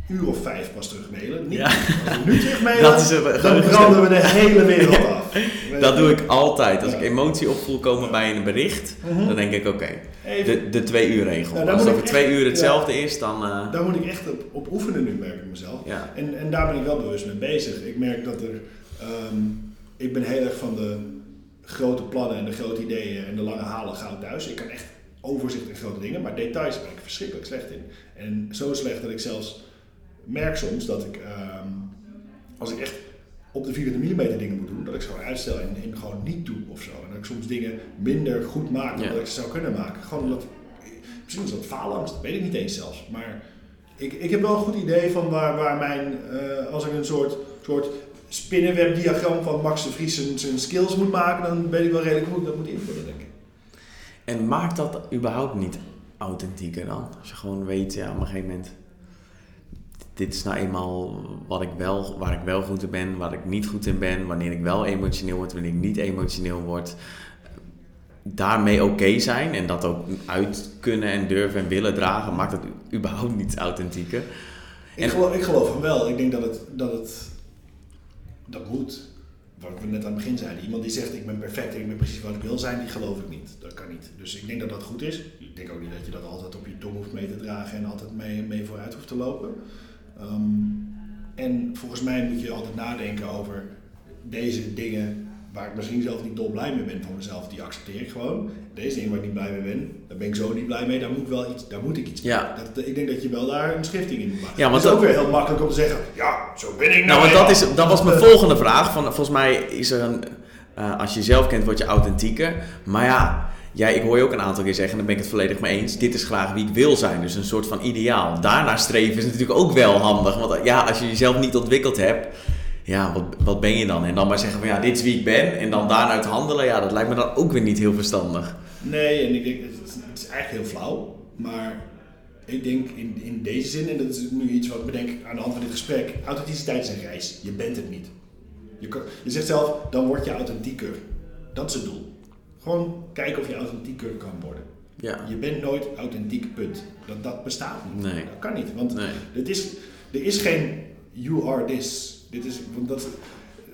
uur of vijf pas terug mailen. Niet, Ja. Als we nu terug mailen, Dat is een- dan branden we de hele wereld af. Dat doe ik altijd. Als Ja. ik emotie op voel komen bij een bericht, Mhm. dan denk ik oké, de, de twee uur regel. Daar Als het over twee uur hetzelfde is, dan... eh, Daar moet ik echt op, op oefenen nu, merk ik mezelf. ja. En, en daar ben ik wel bewust mee bezig. Ik merk dat er. ehm, ik ben heel erg van de grote plannen en de grote ideeën en de lange halen gauw thuis. Ik kan echt overzicht in grote dingen, maar details ben ik verschrikkelijk slecht in. En zo slecht dat ik zelfs merk soms dat ik, ehm, als ik echt op de 400 mm dingen moet doen, dat ik ze gewoon uitstel en, en gewoon niet doe of zo. En dat ik soms dingen minder goed maak dan Ja. dat ik ze zou kunnen maken. Gewoon omdat, misschien is dat faalangst, dat weet ik niet eens zelfs. Maar ik, ik heb wel een goed idee van waar, waar mijn, eh, als ik een soort, soort spinnenwebdiagram van Max de Vries zijn, skills moet maken, dan weet ik wel redelijk hoe ik dat moet invullen, denk ik. En maakt dat überhaupt niet authentieker dan? Als je gewoon weet, ja, op een gegeven moment... Dit is nou eenmaal wat ik wel, waar ik wel goed in ben, waar ik niet goed in ben. Wanneer ik wel emotioneel word, wanneer ik niet emotioneel word. Daarmee oké zijn en dat ook uit kunnen en durven en willen dragen, maakt dat überhaupt niet authentieker. Ik, En- geloof, ik geloof hem wel. Ik denk dat het, dat het dat moet. Wat we net aan het begin zeiden. Iemand die zegt ik ben perfect en ik ben precies wat ik wil zijn, die geloof ik niet. Dat kan niet. Dus ik denk dat dat goed is. Ik denk ook niet dat je dat altijd op je tong hoeft mee te dragen en altijd mee, mee vooruit hoeft te lopen. Ehm, en volgens mij moet je altijd nadenken over deze dingen waar ik misschien zelf niet dol blij mee ben van mezelf, die accepteer ik gewoon. Deze dingen waar ik niet blij mee ben, daar ben ik zo niet blij mee, daar moet ik wel iets, daar moet ik iets mee. Ja. Dat, ik denk dat je wel daar een schifting in moet maken. Ja, want het is ook weer heel makkelijk om te zeggen, ja, zo ben ik nou. Nou, want dat, is, dat was mijn volgende vraag. Van, volgens mij is er een. eh, als je jezelf kent, word je authentieker. Maar ja, jij, ik hoor je ook een aantal keer zeggen, en daar ben ik het volledig mee eens. Dit is graag wie ik wil zijn. Dus een soort van ideaal. Daarna streven is natuurlijk ook wel handig. Want ja, als je jezelf niet ontwikkeld hebt, ja, wat, wat ben je dan? En dan maar zeggen van ja, dit is wie ik ben. En dan daaruit handelen, ja, dat lijkt me dan ook weer niet heel verstandig. Nee, en ik denk, het is, het is eigenlijk heel flauw, maar ik denk in, in deze zin, en dat is nu iets wat ik bedenk aan de hand van dit gesprek, authenticiteit is een reis. Je bent het niet. Je, kan- je zegt zelf, dan word je authentieker. Dat is het doel. Gewoon kijken of je authentieker kan worden. Ja. Je bent nooit authentiek, punt. Dat, dat bestaat niet. Nee. Dat kan niet. Want Nee. het is, er is geen you are this. Dit is, want dat,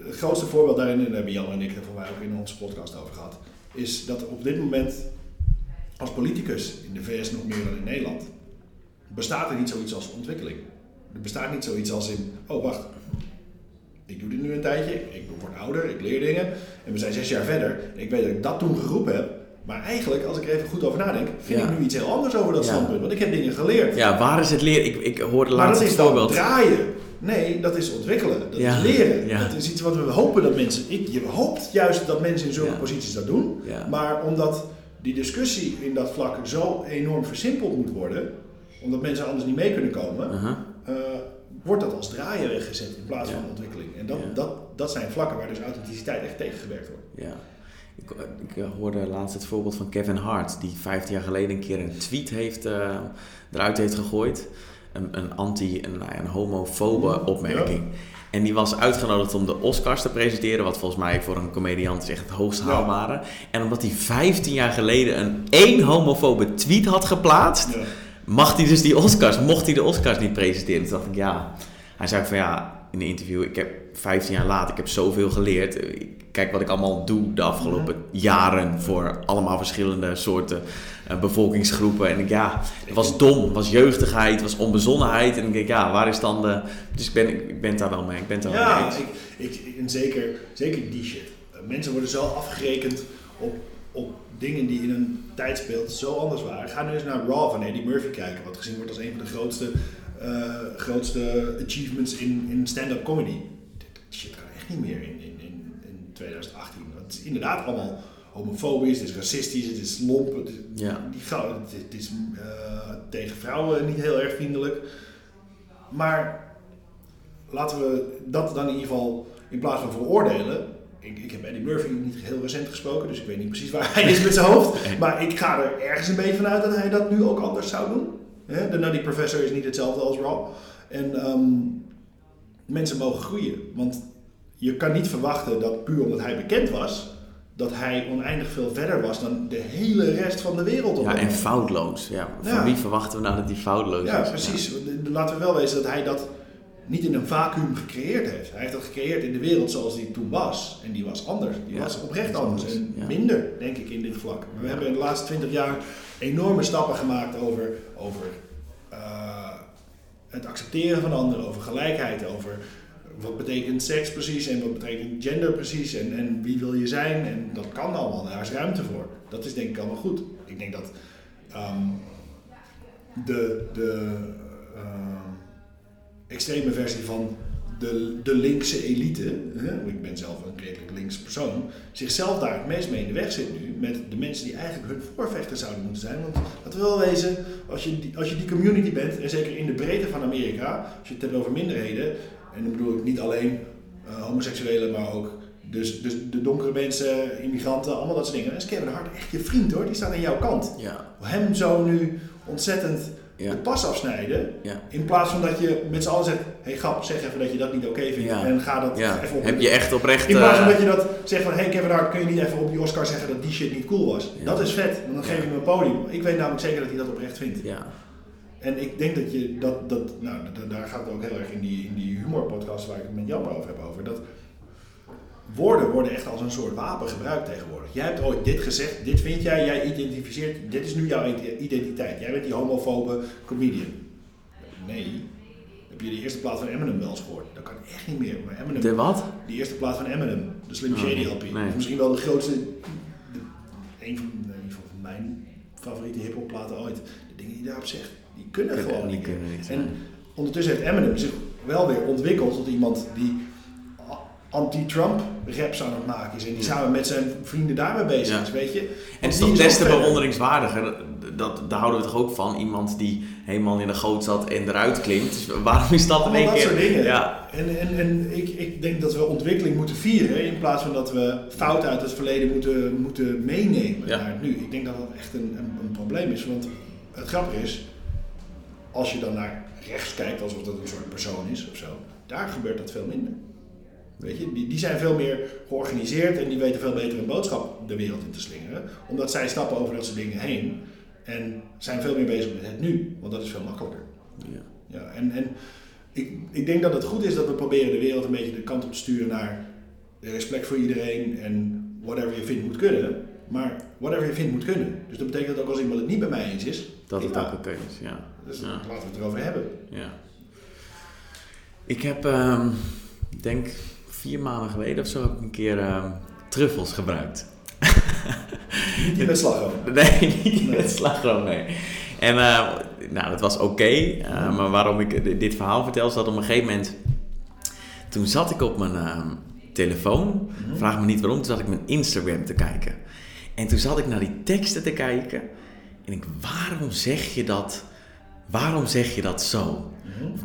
het grootste voorbeeld daarin, en daar hebben Jan en ik voor mij ook in onze podcast over gehad, is dat op dit moment als politicus in de VS nog meer dan in Nederland, bestaat er niet zoiets als ontwikkeling. Er bestaat niet zoiets als in, oh wacht, ik doe dit nu een tijdje, ik word ouder, ik leer dingen en we zijn zes jaar verder. Ik weet dat ik dat toen geroepen heb, maar eigenlijk, als ik er even goed over nadenk, vind Ja. ik nu iets heel anders over dat Ja. standpunt, want ik heb dingen geleerd. Ja, waar is het leren? Ik, ik hoorde Maar laatst dat het is dan voorbeeld. draaien. Nee, dat is ontwikkelen. Dat Ja, is leren. ja. Dat is iets wat we hopen dat mensen... Je hoopt juist dat mensen in zulke Ja. posities dat doen. Maar omdat die discussie in dat vlak zo enorm versimpeld moet worden... omdat mensen anders niet mee kunnen komen... Eh, wordt dat als draaien weggezet in plaats van ontwikkeling. En dat, dat, dat zijn vlakken waar dus authenticiteit echt tegengewerkt wordt. Ja. Ik, ik hoorde laatst het voorbeeld van Kevin Hart, die 15 jaar geleden een keer een tweet heeft, eh, eruit heeft gegooid. Een, een anti- een, nou een homofobe opmerking. En die was uitgenodigd om de Oscars te presenteren, wat volgens mij voor een comediant is echt het hoogst Ja. haalbare. En omdat hij 15 jaar geleden een één homofobe tweet had geplaatst, Ja. mag hij dus die Oscars, mocht hij de Oscars niet presenteren. Toen dacht ik, ja. Hij zei van ja, in een interview, ik heb 15 jaar later, ik heb zoveel geleerd. Kijk wat ik allemaal doe de afgelopen jaren voor allemaal verschillende soorten bevolkingsgroepen. En ik, ja, het was dom, het was jeugdigheid, het was onbezonnenheid. En ik denk, ja, waar is dan de... Dus ik ben, ik ben daar wel mee, ik ben daar wel mee ik, ik, en zeker, zeker die shit. Eh, Mensen worden zo afgerekend op, op dingen die in een tijdsbeeld zo anders waren. Ga nu eens naar Raw van Eddie Murphy kijken, wat gezien wordt als een van de grootste, eh, grootste achievements in, in stand-up comedy. Dit shit kan echt niet meer in, in, in, in 2018. Het is inderdaad allemaal homofobisch, het is racistisch, het is lomp. Het is, Ja. die het, het is eh, tegen vrouwen niet heel erg vriendelijk. Maar laten we dat dan in ieder geval in plaats van veroordelen. Ik, ik heb Eddie Murphy niet heel recent gesproken, dus ik weet niet precies waar hij is met zijn hoofd. Maar ik ga er ergens een beetje vanuit dat hij dat nu ook anders zou doen. De Nutty Professor is niet hetzelfde als Raw. En ehm, mensen mogen groeien. Want je kan niet verwachten dat puur omdat hij bekend was, dat hij oneindig veel verder was dan de hele rest van de wereld. op Ja, en foutloos. Ja, van Ja. wie verwachten we nou dat hij foutloos Ja, is? precies. Laten we wel wezen dat hij dat niet in een vacuüm gecreëerd heeft. Hij heeft dat gecreëerd in de wereld zoals die toen was. En die was anders. Die Ja, was oprecht anders. anders, En ja. minder, denk ik, in dit vlak. Maar we hebben in de laatste twintig jaar enorme stappen gemaakt over, over eh, het accepteren van anderen, over gelijkheid, over wat betekent seks precies en wat betekent gender precies en, en wie wil je zijn. En dat kan allemaal, daar is ruimte voor. Dat is denk ik allemaal goed. Ik denk dat ehm, de, de ehm, extreme versie van de, de linkse elite, hè, ik ben zelf een redelijk links persoon, zichzelf daar het meest mee in de weg zit nu met de mensen die eigenlijk hun voorvechters zouden moeten zijn. Want laten we wel wezen, als je, die, als je die community bent, en zeker in de breedte van Amerika, als je het hebt over minderheden, en dan bedoel ik niet alleen eh, homoseksuelen, maar ook dus, dus de donkere mensen, immigranten, allemaal dat soort dingen. Dan is Kevin Hart echt je vriend hoor, die staat aan jouw kant. Ja, Hem zo nu ontzettend ja, de pas afsnijden, ja. in plaats van dat je met z'n allen zegt, hey grap, zeg even dat je dat niet oké vindt Ja. en ga dat even op. Heb je echt oprecht... in plaats van eh, dat je dat zegt van, hey Kevin Hart, kun je niet even op die Oscar zeggen dat die shit niet cool was. Dat is vet, want dan geef je hem een podium. Ik weet namelijk zeker dat hij dat oprecht vindt. ja, En ik denk dat je dat, dat nou, da- daar gaat het ook heel erg in die, in die humorpodcast waar ik het met Jan over heb over, dat woorden worden echt als een soort wapen gebruikt tegenwoordig. Jij hebt ooit dit gezegd, dit vind jij, jij identificeert, dit is nu jouw identiteit. Jij bent die homofobe comedian. Nee. Heb je de eerste plaat van Eminem wel eens gehoord? Dat kan echt niet meer. Maar Eminem, de wat? die eerste plaat van Eminem, de Slim Oh, Shady LP. nee. Misschien wel de grootste, de, een van, een van mijn favoriete hip-hop platen ooit. De dingen die daarop zegt, die kunnen Kunnen gewoon niet kunnen niet, En nee. ondertussen heeft Eminem zich wel weer ontwikkeld tot iemand die anti-Trump raps aan het maken is. En die Ja. samen met zijn vrienden daarmee bezig Ja. is, weet je. En het is die toch des te verder. bewonderingswaardig. hè? Dat, daar houden we toch ook van. Iemand die helemaal in de goot zat en eruit klimt. Dus waarom is dat in één dat keer... soort dingen. Ja, En, en, en ik, ik denk dat we ontwikkeling moeten vieren in plaats van dat we fouten uit het verleden moeten, moeten meenemen Ja. naar nu. Ik denk dat dat echt een, een, een probleem is. Want het grappige is, als je dan naar rechts kijkt alsof dat een soort persoon is of zo, daar gebeurt dat veel minder. Weet je, die, die zijn veel meer georganiseerd en die weten veel beter een boodschap de wereld in te slingeren. Omdat zij stappen over dat soort dingen heen. En zijn veel meer bezig met het nu, want dat is veel makkelijker. Ja. Ja, en en ik, ik denk dat het goed is dat we proberen de wereld een beetje de kant op te sturen naar respect voor iedereen en whatever je vindt moet kunnen. Maar whatever je vindt moet kunnen. Dus dat betekent dat ook als iemand het niet bij mij eens is, Dat het ook oké is, ja. Dus laten we het erover hebben. Ja. Ik heb, ehm, ik denk vier maanden geleden of zo, heb ik een keer ehm, truffels gebruikt. Niet die met slagroom. Nee, niet Nee. met slagroom, nee. En eh, nou, dat was oké. eh, maar waarom ik di- dit verhaal vertel, is dat op een gegeven moment... Toen zat ik op mijn ehm, telefoon, Mhm. vraag me niet waarom, toen zat ik mijn Instagram te kijken. En toen zat ik naar die teksten te kijken. En ik, waarom zeg je dat? Waarom zeg je dat zo?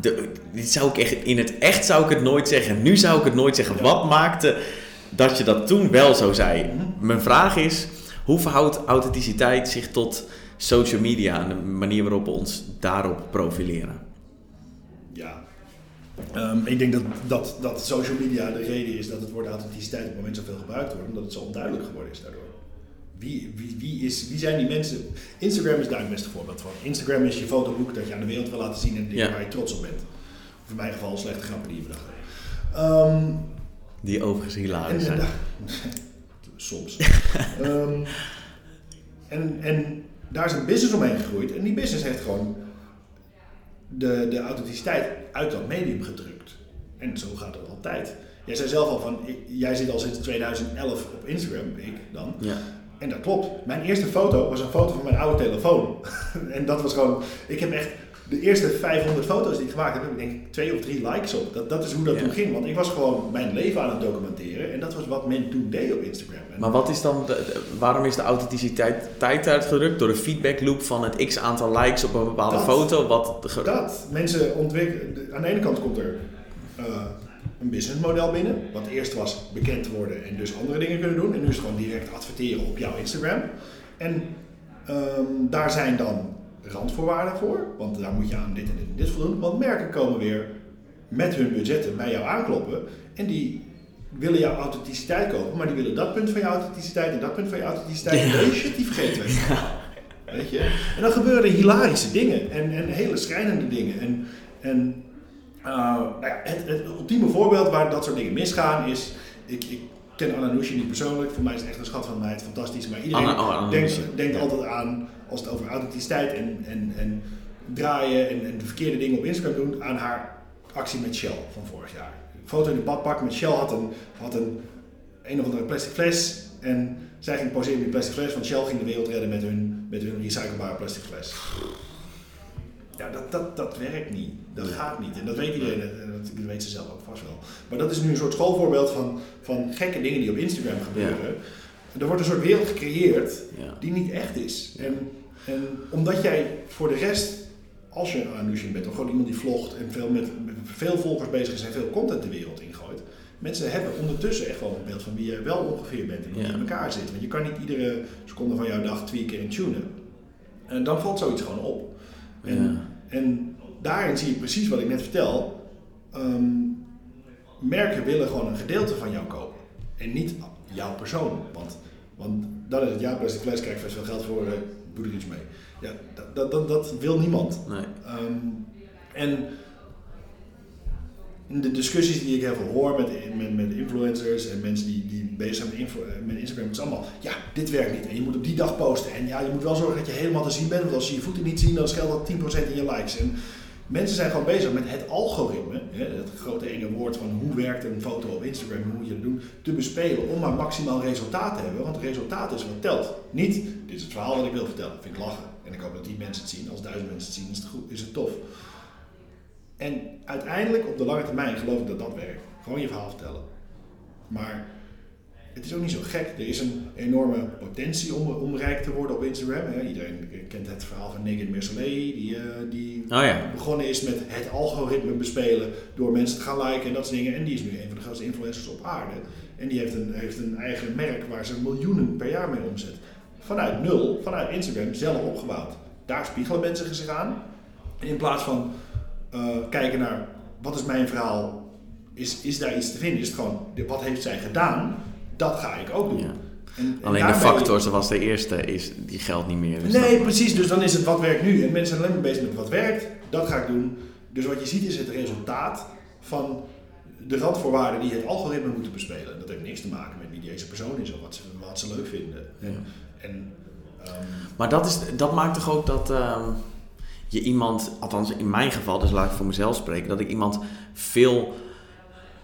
De, dit zou ik echt, in het echt zou ik het nooit zeggen. Nu zou ik het nooit zeggen. Wat maakte dat je dat toen wel zo zei? Mijn vraag is, hoe verhoudt authenticiteit zich tot social media en de manier waarop we ons daarop profileren? Ja. Ehm, ik denk dat, dat, dat social media de reden is dat het woord authenticiteit op het moment zoveel gebruikt wordt, omdat het zo onduidelijk geworden is daardoor. Wie, wie, wie, is, wie zijn die mensen? Instagram is daar het beste voorbeeld van. Instagram is je fotoboek dat je aan de wereld wil laten zien en dingen Ja. waar je trots op bent. Of in mijn geval slechte grappen die je bedacht hebt. Ehm, Die overigens hilarisch zijn. en, soms. Ehm, en, en daar is een business omheen gegroeid. En die business heeft gewoon de, de authenticiteit uit dat medium gedrukt. En zo gaat het altijd. Jij zei zelf al van, ik- jij zit al sinds 2011 op Instagram, ik dan. Ja. En dat klopt. Mijn eerste foto was een foto van mijn oude telefoon. en dat was gewoon, ik heb echt de eerste 500 foto's die ik gemaakt heb, heb ik denk ik twee of drie likes op. Dat, dat is hoe dat Ja. toen ging. Want ik was gewoon mijn leven aan het documenteren. En dat was wat men toen deed op Instagram. En Maar wat is dan, de, de- waarom is de authenticiteit tijd uitgedrukt? Door de feedback loop van het x aantal likes op een bepaalde Dat. foto? Wat de dat, mensen ontwikkelen, aan de ene kant komt er eh, een businessmodel binnen. Wat eerst was bekend worden en dus andere dingen kunnen doen. En nu is het gewoon direct adverteren op jouw Instagram. En ehm, daar zijn dan randvoorwaarden voor. Want daar moet je aan dit en dit en dit voldoen. Want merken komen weer met hun budgetten bij jou aankloppen. En die willen jouw authenticiteit kopen. Maar die willen dat punt van je authenticiteit en dat punt van je authenticiteit. En deze shit die vergeten we. Weet je? En dan gebeuren hilarische dingen en, en hele schrijnende dingen. En, en nou ja, het, het ultieme voorbeeld waar dat soort dingen misgaan is. Ik, ik ken Anna Noushi niet persoonlijk, voor mij is het echt een schat van meid, fantastisch. Maar iedereen Anna- oh, denkt, denkt ja. altijd aan, als het over authenticiteit en, en, en draaien en, en de verkeerde dingen op Instagram doen, aan haar actie met Shell van vorig jaar. Een foto in de badpak met Shell had een, had een, een of andere plastic fles en zij ging poseren met die plastic fles, want Shell ging de wereld redden met hun, met hun recyclebare plastic fles. Ja, dat, dat, dat werkt niet. Dat gaat niet. En dat weet iedereen. En dat, dat weet ze zelf ook vast wel. Maar dat is nu een soort schoolvoorbeeld van, van gekke dingen die op Instagram gebeuren. En er wordt een soort wereld gecreëerd Ja. die niet echt is. En, en omdat jij voor de rest, als je een Anushin bent, of gewoon iemand die vlogt en veel met, met veel volgers bezig is en veel content de wereld ingooit. Mensen hebben ondertussen echt wel een beeld van wie je wel ongeveer bent en hoe je Ja. in elkaar zit. Want je kan niet iedere seconde van jouw dag tweaken en tunen. En dan valt zoiets gewoon op. En, Ja. En daarin zie je precies wat ik net vertel. Ehm, merken willen gewoon een gedeelte van jou kopen. En niet jouw persoon. Want, want dan is het ja, plastic fles, krijg ik veel geld voor, eh, doe er iets mee. Ja, dat, dat, dat, dat wil niemand. Nee. Ehm, en in de discussies die ik heel veel hoor met, met, met influencers en mensen die, die bezig zijn eh, met Instagram, het is allemaal, ja, dit werkt niet. En je moet op die dag posten. En ja, je moet wel zorgen dat je helemaal te zien bent, want als ze je voeten niet zien, dan scheelt dat 10% in je likes. En mensen zijn gewoon bezig met het algoritme, hè, het grote ene woord van hoe werkt een foto op Instagram, hoe moet je het doen, te bespelen om maar maximaal resultaat te hebben. Want resultaat is wat telt. Niet, dit is het verhaal wat ik wil vertellen, vind ik lachen. En ik hoop dat die mensen het zien. Als duizend mensen het zien, is het, goed, is het tof. En uiteindelijk, op de lange termijn, geloof ik dat dat werkt. Gewoon je verhaal vertellen. Maar het is ook niet zo gek. Er is een enorme potentie om, om rijk te worden op Instagram. Hè. Iedereen kent het verhaal van Negin Mersaleh, die, eh, die Oh ja. begonnen is met het algoritme bespelen door mensen te gaan liken en dat soort dingen. En die is nu een van de grootste influencers op aarde. En die heeft een, heeft een eigen merk waar ze miljoenen per jaar mee omzet. Vanuit nul, vanuit Instagram, zelf opgebouwd. Daar spiegelen mensen zich aan. En in plaats van eh, kijken naar wat is mijn verhaal, is, is daar iets te vinden? Is het gewoon, wat heeft zij gedaan? Dat ga ik ook doen. Ja. En, en Alleen de factor zoals de eerste is, die geldt niet meer. Dus Nee, precies. Dus dan is het wat werkt nu. En mensen zijn alleen maar bezig met wat werkt. Dat ga ik doen. Dus wat je ziet is het resultaat van de randvoorwaarden die het algoritme moeten bespelen. Dat heeft niks te maken met wie deze persoon is of wat ze, wat ze leuk vinden. En, en ehm, Maar dat, is, dat maakt toch ook dat ehm, je iemand, althans in mijn geval, dus laat ik voor mezelf spreken, dat ik iemand veel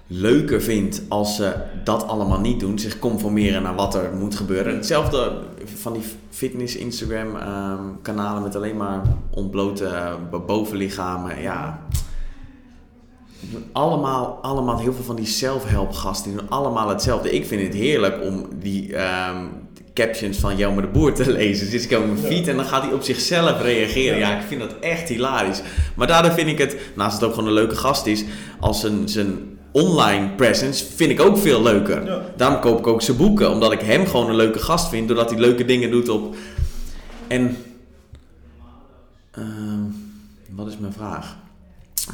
leuker vind als ze dat allemaal niet doen, zich conformeren naar wat er moet gebeuren. Hetzelfde van die fitness Instagram ehm, kanalen met alleen maar ontblote eh, bovenlichamen, ja. Allemaal, allemaal heel veel van die self-help gasten, die doen allemaal hetzelfde. Ik vind het heerlijk om die ehm, captions van Jelmer de Boer te lezen. Dus ik op mijn feed en dan gaat hij op zichzelf reageren. Ja. Ik vind dat echt hilarisch. Maar daardoor vind ik het, naast het ook gewoon een leuke gast is, als zijn, zijn online presence vind ik ook veel leuker. Ja. Daarom koop ik ook zijn boeken, omdat ik hem gewoon een leuke gast vind, doordat hij leuke dingen doet op. En. ehm, wat is mijn vraag?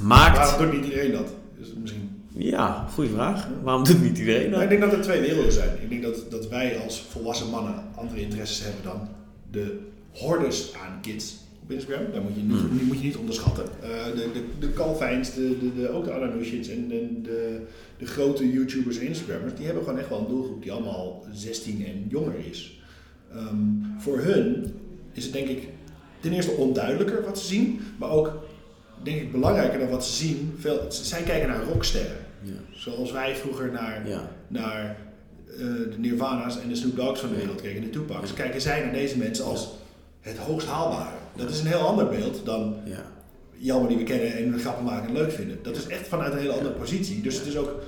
Maakt. waarom doet niet iedereen dat? Is het misschien... Ja, goede vraag. Waarom doet niet iedereen Nou, ik dat? denk dat er twee werelden zijn. Ik denk dat, dat wij als volwassen mannen andere interesses hebben dan de hordes aan kids op Instagram. Daar moet je niet, Hmm. moet je niet onderschatten. Eh, de, de, de Calvijns, de, de, de, ook de Ananoushits en de, de, de grote YouTubers en Instagrammers, die hebben gewoon echt wel een doelgroep die allemaal 16 en jonger is. Ehm, voor hun is het denk ik ten eerste onduidelijker wat ze zien, maar ook denk ik belangrijker dan wat ze zien. Veel, zij kijken naar rocksterren. Ja. Zoals wij vroeger naar naar eh, de Nirvana's en de Snoop Dogg's van de wereld keken, de Tupacs, kijken zij naar deze mensen als het hoogst haalbare. Dat is een heel ander beeld dan Ja. Jelmer die we kennen en grappen maken en leuk vinden. Dat is echt vanuit een hele andere positie. Dus het is ook,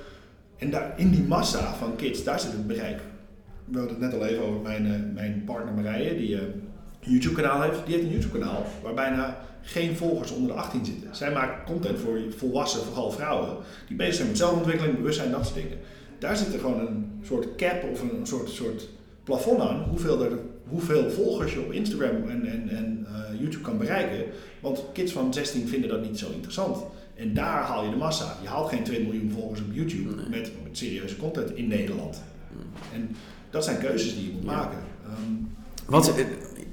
en daar, in die massa van kids, daar zit het bereik. We hadden het net al even over mijn, eh, mijn partner Marije, die eh, een YouTube kanaal heeft. Die heeft een YouTube kanaal waar bijna geen volgers onder de 18 zitten. Zij maakt content voor volwassen, vooral vrouwen, die bezig zijn met zelfontwikkeling, bewustzijn, dat soort dingen. Daar zit er gewoon een soort cap of een soort, soort plafond aan, hoeveel, er, hoeveel volgers je op Instagram en, en, en eh, YouTube kan bereiken. Want kids van 16 vinden dat niet zo interessant. En daar haal je de massa. Je haalt geen 2 miljoen volgers op YouTube Nee. met, met serieuze content in Nederland. En dat zijn keuzes die je moet Ja. maken. Ehm, Wat, eh,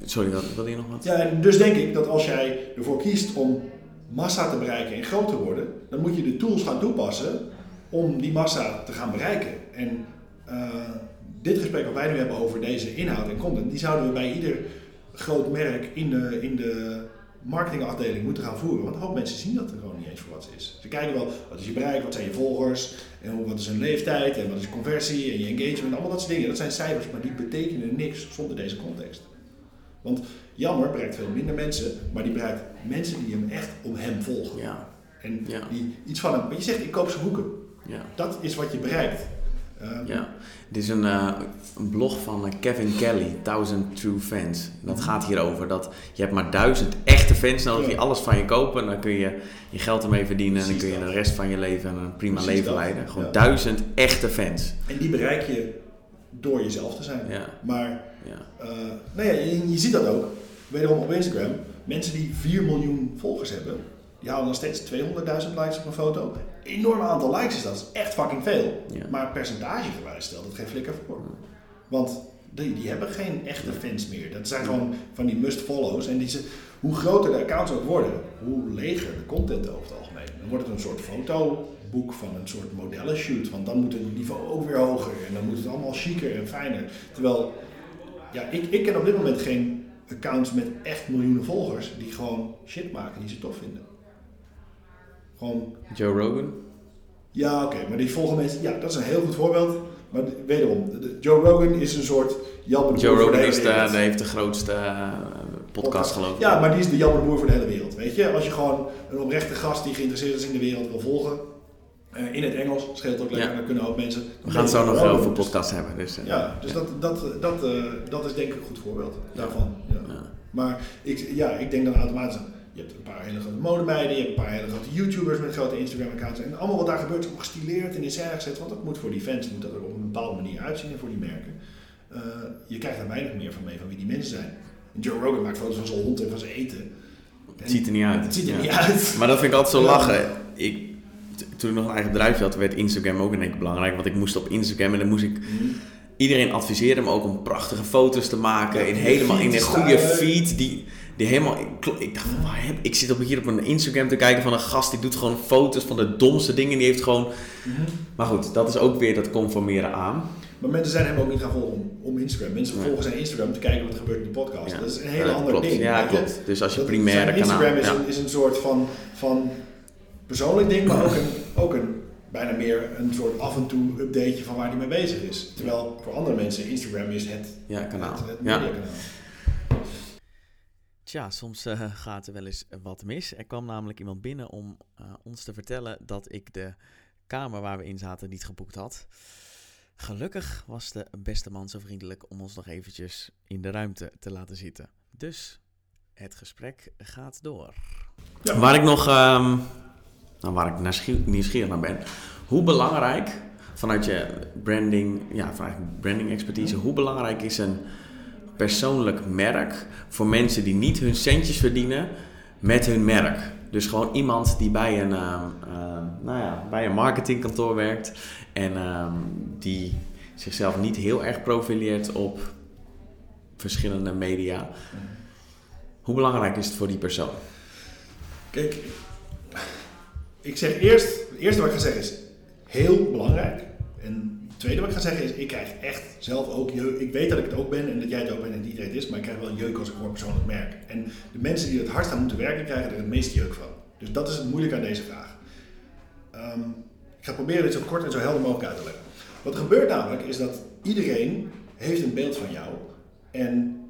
sorry, wil- wilde je nog wat? ja, en dus denk ik dat als jij ervoor kiest om massa te bereiken en groot te worden, dan moet je de tools gaan toepassen om die massa te gaan bereiken. En eh, dit gesprek wat wij nu hebben over deze inhoud en content, die zouden we bij ieder groot merk in de, in de marketingafdeling moeten gaan voeren. Want een hoop mensen zien dat er gewoon niet eens voor wat ze is. Ze kijken wel, wat is je bereik, wat zijn je volgers, en wat is hun leeftijd, en wat is je conversie, en je engagement, allemaal dat soort dingen. Dat zijn cijfers, maar die betekenen niks zonder deze context. Want Jammer bereikt veel minder mensen, maar die bereikt mensen die hem echt om hem volgen. Ja, En Ja. die iets van hem. Want je zegt, ik koop zijn boeken. ja. Dat is wat je bereikt. Ehm, Ja, dit is een, eh, een blog van eh, Kevin Kelly, 1000 True Fans. Dat gaat hierover dat je hebt maar duizend echte fans nodig die alles van je kopen. En dan kun je je geld ermee verdienen en dan kun je de rest van je leven een prima Precies leven dat. leiden. Gewoon duizend echte fans. En die bereik je door jezelf te zijn. Ja, Maar ja, eh, nou ja, je, je ziet dat ook. Wederom op Instagram. Mensen die 4 miljoen volgers hebben, die halen nog steeds 200.000 likes op een foto. Een enorm aantal likes is dat. Dat is echt fucking veel. ja. Maar percentagegewijs stelt het geen flikker voor. Want die, die hebben geen echte fans meer. Dat zijn gewoon van die must-follows. En die ze, hoe groter de accounts ook worden, hoe leger de content over het algemeen. Dan wordt het een soort fotoboek van een soort modellenshoot. Want dan moet het niveau ook weer hoger. En dan moet het allemaal chiquer en fijner. Terwijl, ja, ik, ik ken op dit moment geen accounts met echt miljoenen volgers die gewoon shit maken die ze tof vinden. Gewoon Joe Rogan? ja, oké, maar die volgen mensen. Ja, dat is een heel goed voorbeeld. Maar de- wederom, de- de- Joe Rogan is een soort Jan de Joe Rogan de is de, die heeft de grootste eh, podcast geloof ik. Ja, maar die is de Jan de Boer voor de hele wereld. Weet je, als je gewoon een oprechte gast die geïnteresseerd is in de wereld wil volgen, eh, in het Engels, scheelt ook lekker, Ja. dan kunnen ook mensen. We gaan het zo nog Rogan. over podcast hebben. Dus, eh, Ja, dus Dat, dat, dat, eh, dat is denk ik een goed voorbeeld daarvan. Ja. Maar ik, ja, ik denk dan automatisch, je hebt een paar hele grote modemeiden, je hebt een paar hele grote YouTubers met grote Instagram-accounts. En allemaal wat daar gebeurt is gestileerd en in scène gezet, want dat moet voor die fans moet dat er op een bepaalde manier uitzien en voor die merken. Je krijgt daar weinig meer van mee van wie die mensen zijn. En Joe Rogan maakt foto's van zijn hond en van zijn eten. Het ziet er niet uit. Het ziet er Ja. niet uit. Maar dat vind ik altijd zo lachen. Ik, toen ik nog een eigen bedrijfje had, werd Instagram ook in één keer belangrijk. Want ik moest op Instagram en dan moest ik... iedereen adviseerde me ook om prachtige foto's te maken. Ja, in helemaal in een goede feed. Die, die helemaal. Ik, ik dacht van, waar heb, ik zit op hier op een Instagram te kijken van een gast die doet gewoon foto's van de domste dingen. Die heeft gewoon. Mhm. Maar goed, dat is ook weer dat conformeren aan. Maar mensen zijn hem ook niet gaan volgen om, Instagram. Mensen volgen zijn Instagram om te kijken wat er gebeurt in de podcast. Ja. Dat is een hele Ja, ander klopt. ding. Ja, klopt. Dus als je primaire zijn Instagram kanaal. is, ja. een, is een soort van, van persoonlijk ding, maar ook een, ook een bijna meer een soort af en toe updateje van waar hij mee bezig is. Terwijl voor andere mensen Instagram is het, Ja, kanaal. het, het Ja. Tja, soms eh, gaat er wel eens wat mis. Er kwam namelijk iemand binnen om eh, ons te vertellen dat ik de kamer waar we in zaten niet geboekt had. Gelukkig was de beste man zo vriendelijk om ons nog eventjes in de ruimte te laten zitten. Dus het gesprek gaat door. Ja. Waar ik nog, ehm, nou, waar ik nieuwsgie- nieuwsgierig naar ben, hoe belangrijk vanuit je branding, ja, vanuit branding expertise, hoe belangrijk is een persoonlijk merk voor mensen die niet hun centjes verdienen met hun merk. Dus gewoon iemand die bij een, ehm, ehm, nou ja, bij een marketingkantoor werkt en ehm, die zichzelf niet heel erg profileert op verschillende media. Hoe belangrijk is het voor die persoon? Kijk, ik zeg eerst, het eerste wat ik ga zeggen is heel belangrijk. En het tweede wat ik ga zeggen is, ik krijg echt zelf ook jeuk. Ik weet dat ik het ook ben en dat jij het ook bent en dat iedereen het is, maar ik krijg wel jeuk als ik een persoonlijk merk. En de mensen die het hardst aan moeten werken, krijgen er het meeste jeuk van. Dus dat is het moeilijke aan deze vraag. Ehm, ik ga proberen dit zo kort en zo helder mogelijk uit te leggen. Wat er gebeurt namelijk is dat iedereen heeft een beeld van jou. En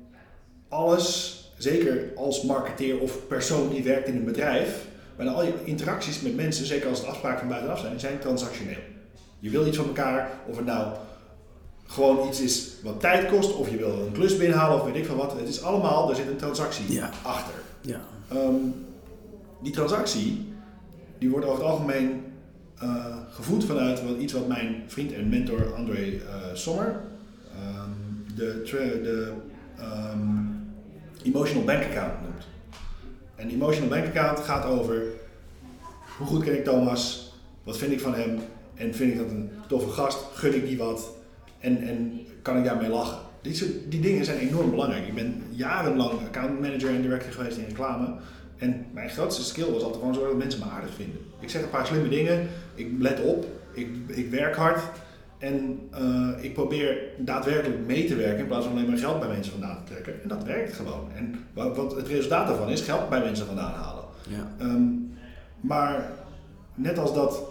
alles, zeker als marketeer of persoon die werkt in een bedrijf, bijna al je interacties met mensen, zeker als het afspraken van buitenaf zijn, zijn transactioneel. Je wil iets van elkaar, of het nou gewoon iets is wat tijd kost, of je wil een klus binnenhalen of weet ik van wat. Het is allemaal, er zit een transactie Ja. achter. Ja. Ehm, die transactie, die wordt over het algemeen eh, gevoed vanuit wat, iets wat mijn vriend en mentor André eh, Sommer ehm, de, de ehm, emotional bank account noemt. En emotional bank account gaat over hoe goed ken ik Thomas, wat vind ik van hem en vind ik dat een toffe gast, gun ik die wat en, en kan ik daarmee lachen. Die, die dingen zijn enorm belangrijk. Ik ben jarenlang account manager en director geweest in reclame. En mijn grootste skill was altijd gewoon zorgen dat mensen me aardig vinden. Ik zeg een paar slimme dingen, ik let op, ik, ik werk hard en eh, ik probeer daadwerkelijk mee te werken in plaats van alleen maar geld bij mensen vandaan te trekken. En dat werkt gewoon. En wat, wat het resultaat daarvan is, geld bij mensen vandaan halen. Ja. Ehm, maar net als dat,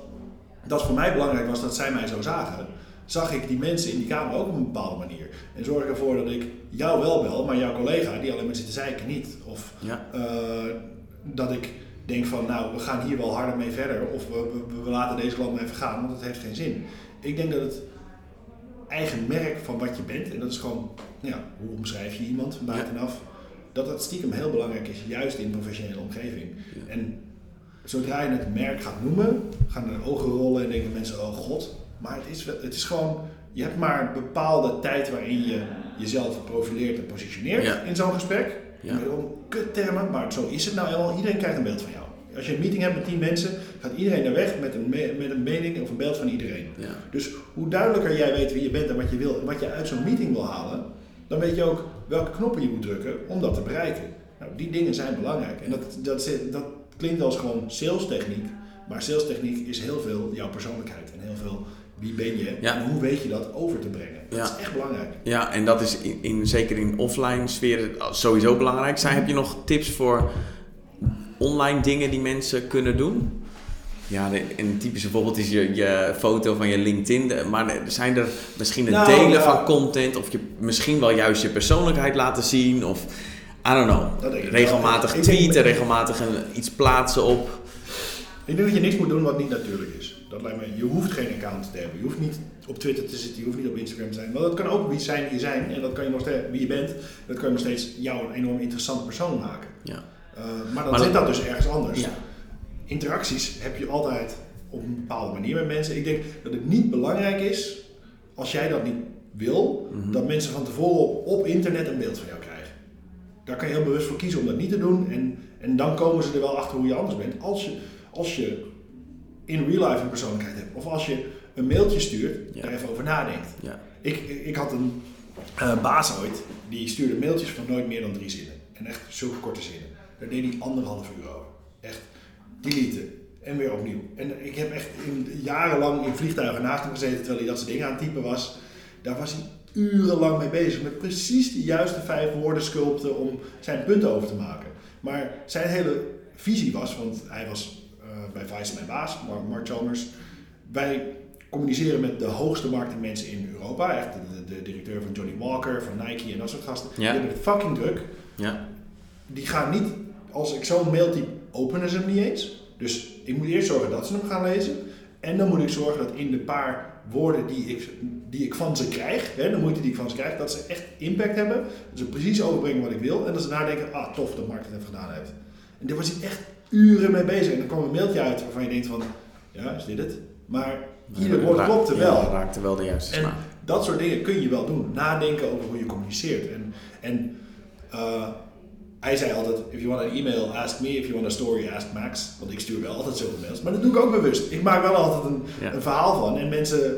dat voor mij belangrijk was dat zij mij zo zagen, zag ik die mensen in die kamer ook op een bepaalde manier. En zorg ik ervoor dat ik jou wel bel, maar jouw collega die alleen maar zit te zeiken niet. Of Ja. eh, dat ik denk van nou, we gaan hier wel harder mee verder. Of we, we, we laten deze klant maar even gaan, want het heeft geen zin. Ik denk dat het eigen merk van wat je bent, en dat is gewoon, nou ja, hoe omschrijf je iemand van buitenaf, dat dat stiekem heel belangrijk is, juist in een professionele omgeving. Ja. En zodra je het merk gaat noemen, gaan er ogen rollen en denken mensen, oh god. Maar het is, het is gewoon, je hebt maar een bepaalde tijd waarin je jezelf profileert en positioneert Ja. in zo'n gesprek. Ja. Wederom kuttermen, maar zo is het nou helemaal. Iedereen krijgt een beeld van jou. Als je een meeting hebt met tien mensen, gaat iedereen daar weg met een, me- met een mening of een beeld van iedereen. Ja. Dus hoe duidelijker jij weet wie je bent en wat je wil en wat je uit zo'n meeting wil halen, dan weet je ook welke knoppen je moet drukken om dat te bereiken. Nou, die dingen zijn belangrijk. En dat, dat, dat klinkt als gewoon sales techniek, maar sales techniek is heel veel jouw persoonlijkheid en heel veel wie ben je Ja. en hoe weet je dat over te brengen. Dat Ja. is echt belangrijk. Ja, en dat is in, in, zeker in offline sfeer sowieso belangrijk. Zijn, heb je nog tips voor online dingen die mensen kunnen doen? Ja, de, een typische voorbeeld is je, je foto van je LinkedIn. De- Maar zijn er misschien het Nou, delen ja. van content of je misschien wel juist je persoonlijkheid laten zien of I don't know. Regelmatig tweeten, regelmatig een, iets plaatsen op. Ik denk dat je niks moet doen wat niet natuurlijk is. Dat lijkt me, je hoeft geen account te hebben. Je hoeft niet op Twitter te zitten, je hoeft niet op Instagram te zijn. Maar dat kan ook wie zijn wie je zijn. En dat kan je nog steeds, wie je bent, dat kan je nog steeds jou een enorm interessant persoon maken. Ja. Uh, maar dan Maar zit dat- dat dus ergens anders. Ja. Interacties heb je altijd op een bepaalde manier met mensen. Ik denk dat het niet belangrijk is, als jij dat niet wil, Mhm. dat mensen van tevoren op, op internet een beeld van jou krijgen. Daar kan je heel bewust voor kiezen om dat niet te doen. En, en dan komen ze er wel achter hoe je anders bent. Als je, als je in real life een persoonlijkheid hebt. Of als je een mailtje stuurt, Ja. daar even over nadenkt. Ja. Ik Ik, had een uh, baas ooit, die stuurde mailtjes van nooit meer dan drie zinnen. En echt zulke korte zinnen. Daar deed hij anderhalf uur over. Echt deleten en weer opnieuw. En ik heb echt in, jarenlang in vliegtuigen naast hem gezeten terwijl hij dat soort dingen aan het typen was. Daar was hij urenlang mee bezig met precies de juiste vijf woorden sculpten om zijn punt over te maken. Maar zijn hele visie was, want hij was bij Vice mijn baas, Mark Chalmers. Wij communiceren met de hoogste marketingmensen in Europa. Echt de, de, directeur van Johnny Walker, van Nike en dat soort gasten. Die hebben het fucking druk. Ja. Die gaan niet, als ik zo'n mail typ, openen ze hem niet eens. Dus ik moet eerst zorgen dat ze hem gaan lezen. En dan moet ik zorgen dat in de paar woorden die ik, die ik van ze krijg, hè, de moeite die ik van ze krijg, dat ze echt impact hebben. Dat ze precies overbrengen wat ik wil. En dat ze daar denken, ah tof dat Mark het heeft gedaan heeft. En daar was echt uren mee bezig. En dan kwam een mailtje uit waarvan je denkt van, ja, is dit het? Maar ieder woord klopte wel. Ja, raakte wel de juiste En dat soort dingen kun je wel doen. Nadenken over hoe je communiceert. En, en uh, hij zei altijd, if you want an email, ask me. If you want a story, ask Max. Want ik stuur wel altijd zoveel mails. Maar dat doe ik ook bewust. Ik maak wel altijd een, een verhaal van. En mensen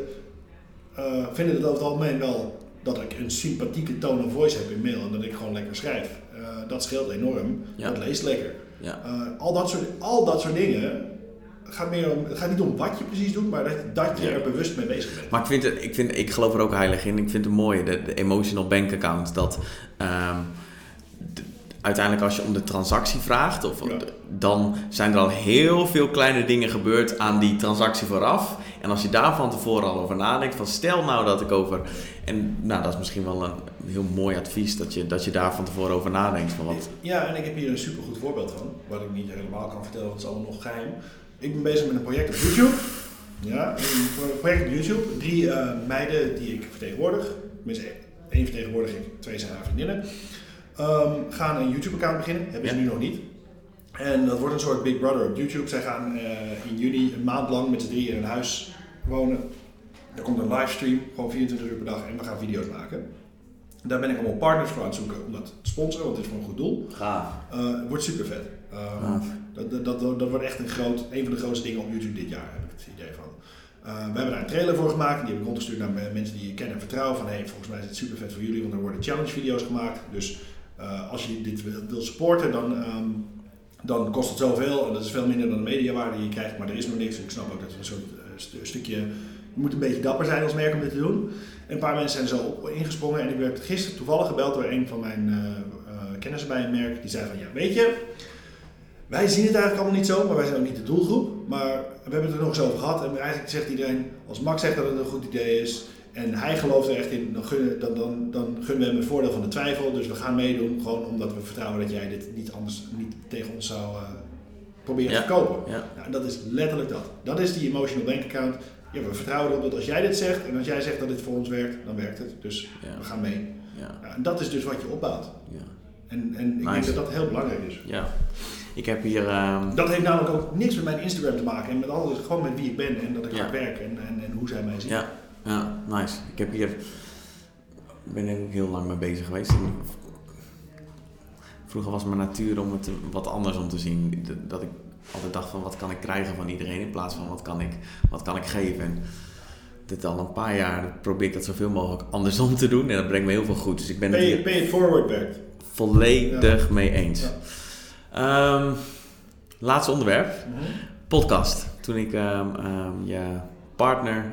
uh, vinden het over het algemeen wel dat ik een sympathieke tone of voice heb in mail. En dat ik gewoon lekker schrijf. Uh, dat scheelt enorm. Ja. Dat leest lekker. Ja. Uh, al, dat soort, al dat soort dingen gaat meer om, het gaat niet om wat je precies doet, maar dat, dat je er bewust mee bezig bent. Maar ik, vind het, ik, vind, ik geloof er ook heilig in. Ik vind het mooi, de, de emotional bank account. Dat um, uiteindelijk als je om de transactie vraagt, of, dan zijn er al heel veel kleine dingen gebeurd aan die transactie vooraf. En als je daar van tevoren al over nadenkt, van stel nou dat ik over. En nou, dat is misschien wel een heel mooi advies, dat je, dat je daar van tevoren over nadenkt. Van wat... Ja, en ik heb hier een supergoed voorbeeld van, wat ik niet helemaal kan vertellen, want het is allemaal nog geheim. Ik ben bezig met een project op YouTube. Ja, een project op YouTube. Drie uh, meiden die ik vertegenwoordig. Tenminste, één vertegenwoordig ik, twee zijn haar vriendinnen. Um, gaan een YouTube-account beginnen. Hebben ze nu nog niet. En dat wordt een soort Big Brother op YouTube. Zij gaan uh, in juni een maand lang met z'n drie in een huis wonen. Er komt een livestream, gewoon 24 uur per dag, en we gaan video's maken. Daar ben ik allemaal partners voor aan het zoeken om dat te sponsoren, want dit is voor een goed doel. Gaaf. Uh, het wordt super vet. Um, dat, dat, dat, dat, wordt echt een, groot, een van de grootste dingen op YouTube dit jaar, heb ik het idee van. Uh, we hebben daar een trailer voor gemaakt. Die heb ik rondgestuurd naar mensen die je kennen en vertrouwen. Van hey, volgens mij is het super vet voor jullie, want er worden challenge video's gemaakt. Dus uh, als je dit wil, wil supporten, dan, um, dan kost het zoveel. En dat is veel minder dan de mediawaarde die je krijgt. Maar er is nog niks. Ik snap ook dat het een soort uh, stukje. Je moet een beetje dapper zijn als merk om dit te doen. En een paar mensen zijn zo ingesprongen. En ik werd gisteren toevallig gebeld door een van mijn uh, kennissen bij een merk. Die zei van ja, weet je wij zien het eigenlijk allemaal niet zo, maar wij zijn ook niet de doelgroep. Maar we hebben het er nog eens over gehad. En eigenlijk zegt iedereen, als Max zegt dat het een goed idee is en hij gelooft er echt in, dan gunnen, dan, dan, dan gunnen we hem het voordeel van de twijfel. Dus we gaan meedoen, gewoon omdat we vertrouwen dat jij dit niet anders niet tegen ons zou uh, proberen te kopen. Ja. Nou, dat is letterlijk dat. Dat is die emotional bank account. Ja, we vertrouwen erop dat als jij dit zegt en als jij zegt dat dit voor ons werkt, dan werkt het. Dus we gaan mee. Ja. en dat is dus wat je opbouwt. Ja. En, en ik denk dat dat heel belangrijk is. Ja. Ik heb hier... Uh... Dat heeft namelijk ook niks met mijn Instagram te maken. En met alles, gewoon met wie ik ben en dat ik ja. werk en, en, en, hoe zij mij zien. Ja. Ja, nice. Ik heb hier... Ik ben er heel lang mee bezig geweest. Vroeger was mijn natuur om het wat anders om te zien. Dat ik altijd dacht van wat kan ik krijgen van iedereen in plaats van wat kan ik, wat kan ik geven. En dit al een paar jaar probeer ik dat zoveel mogelijk andersom te doen. En dat brengt me heel veel goed. Dus ik ben pay, het pay it forward werkt. Volledig mee eens. Um, laatste onderwerp. Mhm. Podcast. Toen ik um, um, je partner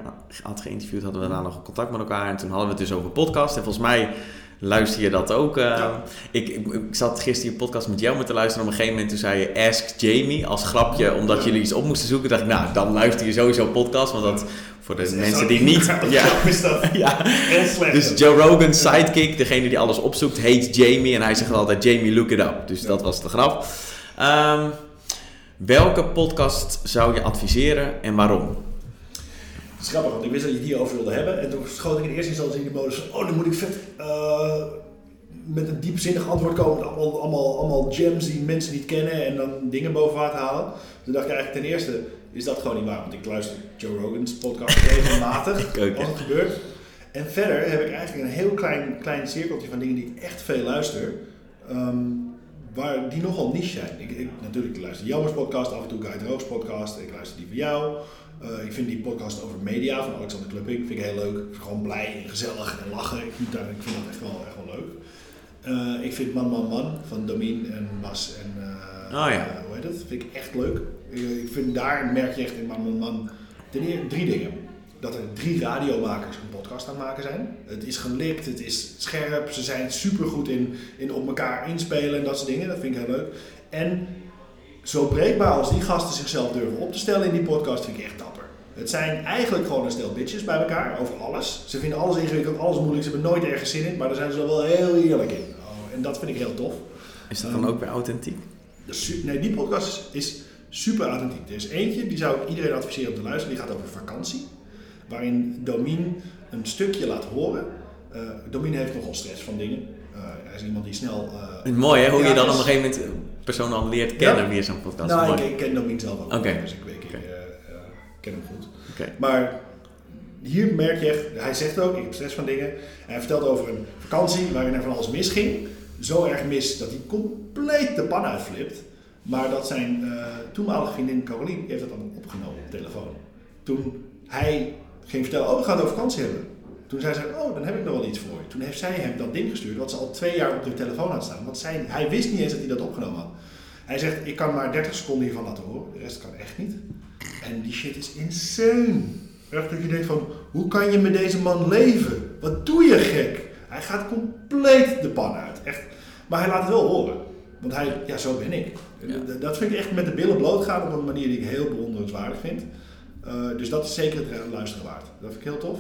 had geïnterviewd, hadden we daarna nog contact met elkaar. En toen hadden we het dus over podcast. En volgens mij luister je dat ook. ik, ik, ik, zat gisteren je podcast met jou te luisteren. En op een gegeven moment toen zei je Ask Jamie als grapje, omdat jullie iets op moesten zoeken. dacht ik, nou, dan luister je sowieso podcast. Want dat voor de mensen die niet. Ja, is dat ja. heel slecht. Dus Joe Rogan's sidekick, degene die alles opzoekt, heet Jamie. En hij zegt altijd: Jamie, look it up. Dus dat was de grap. Um, welke podcast zou je adviseren en waarom? Is grappig, want ik wist dat je het hierover wilde hebben. En toen schoot ik in eerste instantie in de modus van: oh, dan moet ik vet. Uh, met een diepzinnig antwoord komen. Allemaal, allemaal, allemaal gems die mensen niet kennen en dan dingen boven water halen. Toen dacht ik eigenlijk ten eerste is dat gewoon niet waar. Want ik luister Joe Rogan's podcast regelmatig als het gebeurt. En verder heb ik eigenlijk een heel klein, klein cirkeltje van dingen die ik echt veel luister. Um, waar die nogal niche zijn. Ik, ik, natuurlijk, ik luister Jammers podcast, af en toe Guy Rooks podcast. Ik luister die van jou. Uh, ik vind die podcast over media van Alexander Klupping vind ik heel leuk. Gewoon blij en gezellig en lachen. Ik vind, dat, ik vind dat echt wel, echt wel leuk. Uh, ik vind Man Man Man van Domien en Bas en uh, oh, ja. hoe heet dat? Vind ik echt leuk. Ik vind daar merk je echt in Man Man Man drie dingen dat er drie radiomakers een podcast aan het maken zijn. Het is gelipt, het is scherp, ze zijn super goed in, in op elkaar inspelen en dat soort dingen. Dat vind ik heel leuk. En zo breekbaar als die gasten zichzelf durven op te stellen in die podcast, vind ik echt dapper. Het zijn eigenlijk gewoon een stel bitches bij elkaar over alles. Ze vinden alles ingewikkeld, alles moeilijk, ze hebben nooit ergens zin in, maar daar zijn ze wel heel eerlijk in. Oh, en dat vind ik heel tof. Is dat dan um, ook weer authentiek? nee, die podcast is super authentiek. Er is eentje, die zou ik iedereen adviseren om te luisteren, die gaat over vakantie waarin Domin een stukje laat horen. Uh, Domin heeft nogal stress van dingen. Uh, hij is iemand die snel. Uh, mooi hè, hoe je dan op een gegeven moment persoon al leert kennen ja. via zo'n podcast. Nou, ik, ik, ken Domin zelf ook. Okay. Dus ik, weet, ik okay. ken hem goed. Okay. Maar hier merk je echt, hij zegt ook, ik heb stress van dingen. Hij vertelt over een vakantie waarin er van alles misging. Zo erg mis dat hij compleet de pan uitflipt. Maar dat zijn toenmalige vriendin Caroline heeft dat dan opgenomen op telefoon. Toen hij ging vertellen, oh we gaan het over vakantie hebben. Toen zei ze, oh dan heb ik nog wel iets voor je. Toen heeft zij hem dat ding gestuurd, wat ze al twee jaar op de telefoon had staan. Want zij, hij wist niet eens dat hij dat opgenomen had. Hij zegt, ik kan maar 30 seconden hiervan laten horen, de rest kan echt niet. En die shit is insane. Echt dat je denkt van, hoe kan je met deze man leven? Wat doe je gek? Hij gaat compleet de pan uit. Echt. Maar hij laat het wel horen. Want hij, ja zo ben ik. Dat vind ik echt met de billen bloot gaan op een manier die ik heel bewonderenswaardig vind. Uh, dus dat is zeker het luisteren waard. Dat vind ik heel tof.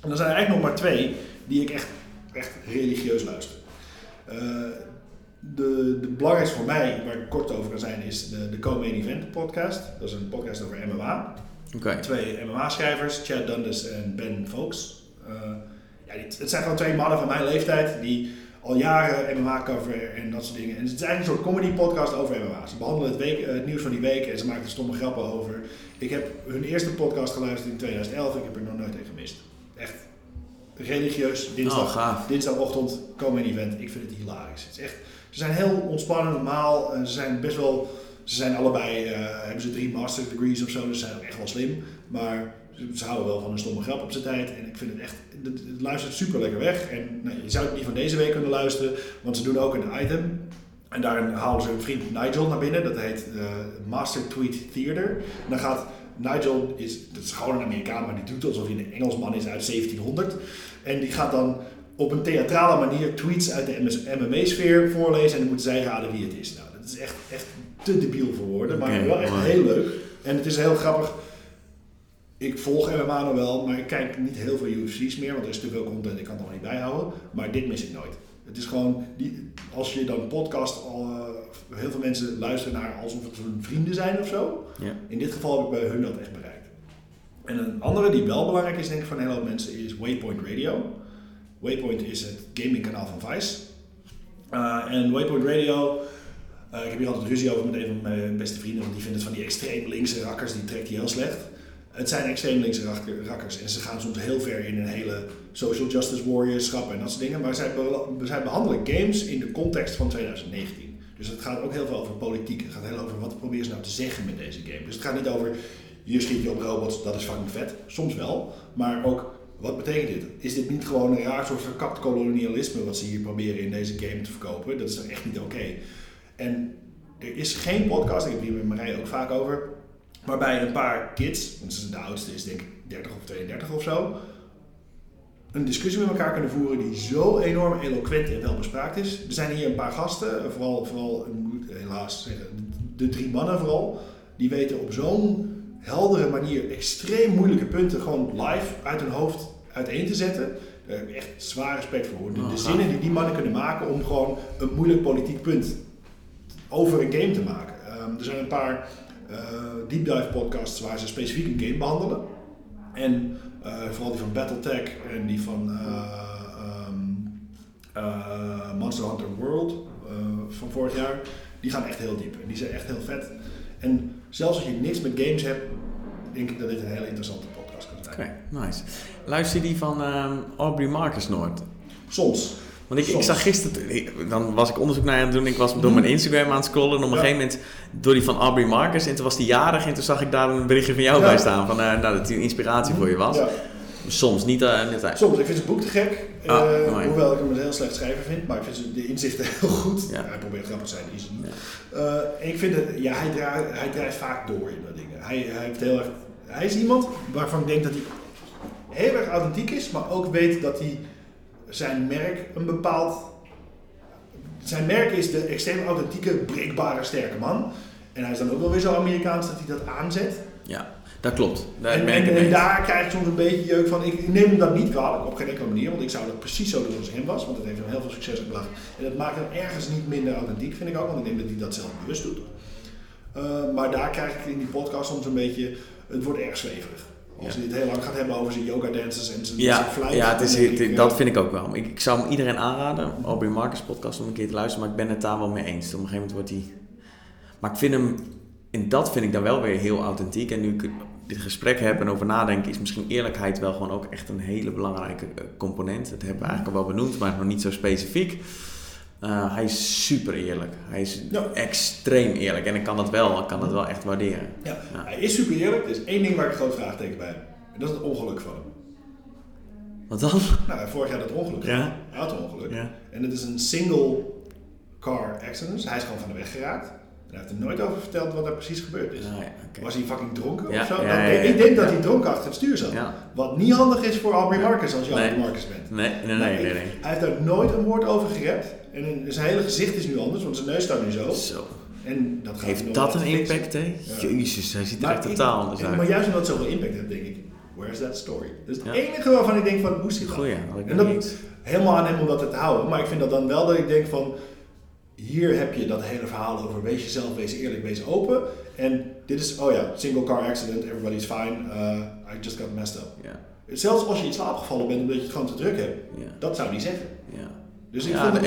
En dan zijn er eigenlijk nog maar twee die ik echt, echt religieus luister. Uh, de, de belangrijkste voor mij, waar ik kort over kan zijn, is de, de Co-Main Event podcast. Dat is een podcast over MMA. Okay. Twee MMA-schrijvers, Chad Dundas en Ben Folks. Uh, ja, het zijn gewoon twee mannen van mijn leeftijd die al jaren MMA cover en dat soort dingen. En het is eigenlijk een soort comedy podcast over MMA. Ze behandelen het, week, het nieuws van die week en ze maken er stomme grappen over. Ik heb hun eerste podcast geluisterd in 2011. Ik heb er nog nooit een gemist. Religieus. Dinsdag, oh, dinsdagochtend komen een event. Ik vind het hilarisch. Het is echt, ze zijn heel ontspannen, normaal. Ze zijn best wel. Ze zijn allebei. Uh, hebben ze drie master degrees of zo. Dus ze zijn echt wel slim. Maar ze houden wel van een stomme grap op zijn tijd. En ik vind het echt. Het, luistert super lekker weg. En nou, je zou het niet van deze week kunnen luisteren. Want ze doen ook een item. En daarin halen ze hun vriend Nigel naar binnen. Dat heet uh, Master Tweet Theater. En dan gaat Nigel, is, dat is gewoon een Amerikaan, maar die doet alsof hij een Engelsman is uit 1700. En die gaat dan op een theatrale manier tweets uit de MMA-sfeer voorlezen. En dan moeten zij raden wie het is. Nou, dat is echt, echt te debiel voor woorden, maar wel echt heel leuk. En het is heel grappig. Ik volg MMA nog wel, maar ik kijk niet heel veel UFC's meer, want er is te veel content, ik kan het nog niet bijhouden. Maar dit mis ik nooit. Het is gewoon, die, als je dan podcast, al, uh, heel veel mensen luisteren naar alsof het hun vrienden zijn of zo. Ja. In dit geval heb ik bij hun dat echt bereikt. En een andere die wel belangrijk is, denk ik, voor een hele hoop mensen, is Waypoint Radio. Waypoint is het gamingkanaal van Vice. Uh, en Waypoint Radio, uh, ik heb hier altijd ruzie over met een van mijn beste vrienden, want die vinden het van die extreem linkse rakkers, die trekt hij heel slecht. Het zijn extreem linkse rakkers en ze gaan soms heel ver in een hele social justice warriorschap en dat soort dingen. Maar zij, zij behandelen games in de context van 2019. Dus het gaat ook heel veel over politiek. Het gaat heel over wat proberen ze nou te zeggen met deze game. Dus het gaat niet over je schiet je op robots, dat is fucking vet. Soms wel. Maar ook wat betekent dit? Is dit niet gewoon een raar soort verkapt kolonialisme wat ze hier proberen in deze game te verkopen? Dat is echt niet oké. En er is geen podcast, ik heb hier met Marij ook vaak over, Waarbij een paar kids, want de oudste is denk ik 30 of 32 of zo, een discussie met elkaar kunnen voeren die zo enorm eloquent en welbespraakt is. Er zijn hier een paar gasten, vooral, vooral helaas de drie mannen vooral, die weten op zo'n heldere manier extreem moeilijke punten gewoon live uit hun hoofd uiteen te zetten. echt zwaar respect voor. De, de zinnen die die mannen kunnen maken om gewoon een moeilijk politiek punt over een game te maken. Um, er zijn een paar uh, deep dive podcasts waar ze specifiek een game behandelen. En uh, vooral die van Battletech en die van uh, um, Monster Hunter World van vorig jaar, die gaan echt heel diep. En die zijn echt heel vet. En zelfs als je niks met games hebt, denk ik dat dit een hele interessante podcast kan zijn. Oké, nice. Luister die van um, Aubrey Marcus Noord? Soms. Want ik, ik zag gisteren, dan was ik onderzoek naar aan het doen. Ik was door mijn Instagram aan het scrollen. En op een Ja. gegeven moment door die van Aubrey Marcus. En toen was die jarig. En toen zag ik daar een berichtje van jou Ja. bij staan. Van, eh, nou, dat hij een inspiratie voor je was. Ja. Soms, niet uh, net uit. Soms, ik vind zijn boek te gek. Ah, eh, hoewel ik hem een heel slecht schrijver vind, maar ik vind de inzichten heel goed. Ja. Hij probeert grappig te zijn, is hij niet. Ja. Eh, ik vind het, ja, hij draait, hij draait vaak door in dat dingen. Hij, hij, heeft heel erg, hij is iemand waarvan ik denk dat hij heel erg authentiek is, maar ook weet dat hij zijn merk een bepaald. Zijn merk is de extreem authentieke, breekbare, sterke man. En hij is dan ook wel weer zo Amerikaans dat hij dat aanzet. Ja, dat klopt. En, daar krijg ik soms een beetje jeuk van. Ik, neem hem dat niet kwalijk, op geen enkele manier, want ik zou dat precies zo doen als hem was, want dat heeft hem heel veel succes gebracht. En dat maakt hem ergens niet minder authentiek, vind ik ook, want ik denk dat hij dat zelf bewust doet. Eh, maar daar krijg ik in die podcast soms een beetje, het wordt erg zweverig. Als Ja. hij het heel lang gaat hebben over zijn yoga dances en zijn, Ja, zijn ja het is, het- ik, dat vind ik ook wel. Ik, ik zou hem iedereen aanraden, Aubrey Marcus podcast, om een keer te luisteren. Maar ik ben het daar wel mee eens. Op een gegeven moment wordt hij... Maar ik vind hem... En dat vind ik dan wel weer heel authentiek. En nu dit gesprek heb en over nadenk, is misschien eerlijkheid wel gewoon ook echt een hele belangrijke eh, component. Dat hebben we eigenlijk al wel benoemd, maar nog niet zo specifiek. Eh, hij is super eerlijk. Hij is Ja. extreem eerlijk. En ik kan dat wel, ik kan dat wel echt waarderen. Ja, Ja. hij is super eerlijk. Er is één ding waar ik groot vraagteken bij heb. En dat is het ongeluk van hem. Wat dan? Nou, vorig jaar dat ongeluk. Ja. Auto-ongeluk. Ja. En het is een single car accident. Dus hij is gewoon van de weg geraakt. En hij heeft er nooit over verteld wat er precies gebeurd is. Was hij fucking dronken Ja, of zo? ja, Nou, ja, ik denk dat hij dronken achter het stuur zat. Wat niet handig is voor Aubrey Marcus als je Nee. Aubrey Marcus bent. Nee, nee, nee, nee. nee. Hij heeft daar nooit een woord over gerept. En zijn hele gezicht is nu anders, want zijn neus staat nu zo. Zo. En dat gaat Heeft dat een impact, hè? Jezus, hij ziet er echt totaal anders uit. Maar juist omdat het zoveel impact heeft, denk ik, where's that story? Dat is het enige waarvan ik denk van, hoe dat? Goeie, ik En dat- niet. helemaal aan hem om dat te houden. Maar ik vind dat dan wel dat ik denk van... Hier heb je dat hele verhaal over wees jezelf, wees eerlijk, wees open. En dit is, oh ja, single car accident, everybody's fine. uh, I just got messed up. Zelfs als je in slaap gevallen bent omdat je het gewoon te druk hebt. Dat zou hij zeggen. ja. Dus ik ja, vond het-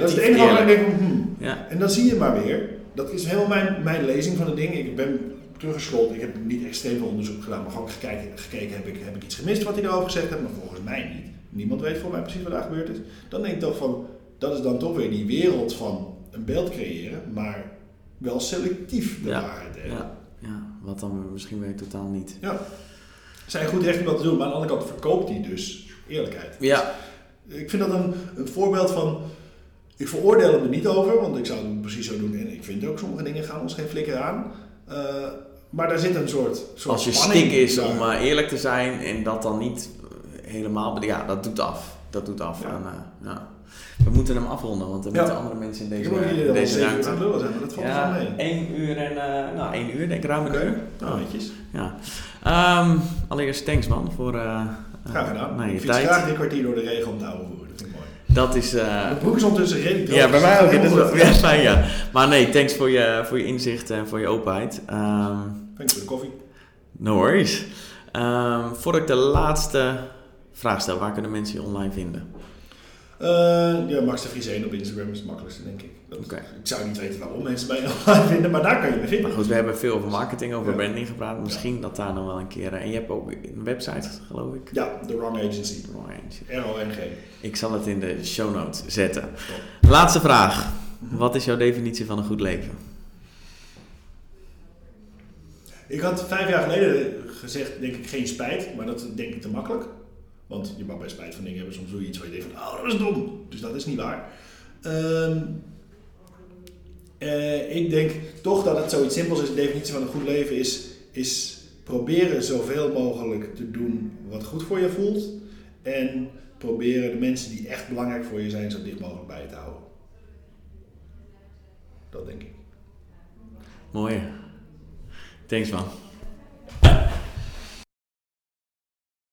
dat is het enige waar ik denk van, hmm. Ja, En dan zie je maar weer. Dat is helemaal mijn, mijn lezing van het ding. Ik ben teruggescrollt. Ik heb niet extreem veel onderzoek gedaan. Maar gewoon gekeken, gekeken heb, ik, heb ik iets gemist wat hij erover gezegd heeft. Maar volgens mij niet. Niemand weet voor mij precies wat daar gebeurd is. Dan denk ik toch van, dat is dan toch weer die wereld van een beeld creëren. Maar wel selectief de Ja, waarheid ja, ja, wat dan misschien weer totaal niet. Ja. Zijn goed recht om dat te doen. Maar aan de andere kant verkoopt hij dus eerlijkheid. Ja, Ik vind dat een, een voorbeeld van. Ik veroordeel hem er niet over, want ik zou het precies zo doen. En ik vind ook sommige dingen gaan ons geen flikker aan. Eh, maar daar zit een soort. soort als je spanning stik is daar. om eh, eerlijk te zijn en dat dan niet helemaal... Ja, dat doet af. Dat doet af. Ja. En, eh, ja. We moeten hem afronden, want er Ja. moeten andere mensen in Ik deze, hier in deze ruimte. het lullen zijn, maar dat valt er Ja, wel mee. één uur en... eh, nou, één uur, denk ik, ruim een Oké, uur. nou netjes. Ja. Ehm, allereerst thanks man voor eh, Graag gedaan. nou, je ik fiets tijd. graag drie kwartier door de regen om te houden voeren. Dat vind ik mooi. Dat is... Mijn broek is ondertussen redelijk droog. ja, bij dus mij dat ook. Dit is wel- ja, fijn, ja. Maar nee, thanks voor je, voor je inzicht en voor je openheid. Ehm, Thanks voor de koffie. no worries. Ehm, voordat ik de laatste vraag stel, waar kunnen mensen je online vinden? Eh, ja, Max de Vries 1 op Instagram is het makkelijkste, denk ik. Dat. Ik zou niet weten waarom mensen mij online vinden, maar daar kan je me vinden. Maar goed, we hebben veel over marketing, over Ja. branding gepraat. Misschien dat daar nog wel een keer... eh, En je hebt ook een website, geloof ik. Ja, The Wrong Agency. Right. R-O-N-G. Ik zal het in de show notes zetten. Top. Laatste vraag. Wat is jouw definitie van een goed leven? Ik had vijf jaar geleden gezegd, denk ik, geen spijt, maar dat denk ik te makkelijk. Want je mag bij spijt van dingen hebben, soms doe je iets waar je denkt van, oh, dat is dom. Dus dat is niet waar. Ehm, eh, ik denk toch dat het zoiets simpels is. De definitie van een goed leven is, is proberen zoveel mogelijk te doen wat goed voor je voelt. En proberen de mensen die echt belangrijk voor je zijn, zo dicht mogelijk bij je te houden. Dat denk ik. Mooi. Thanks man.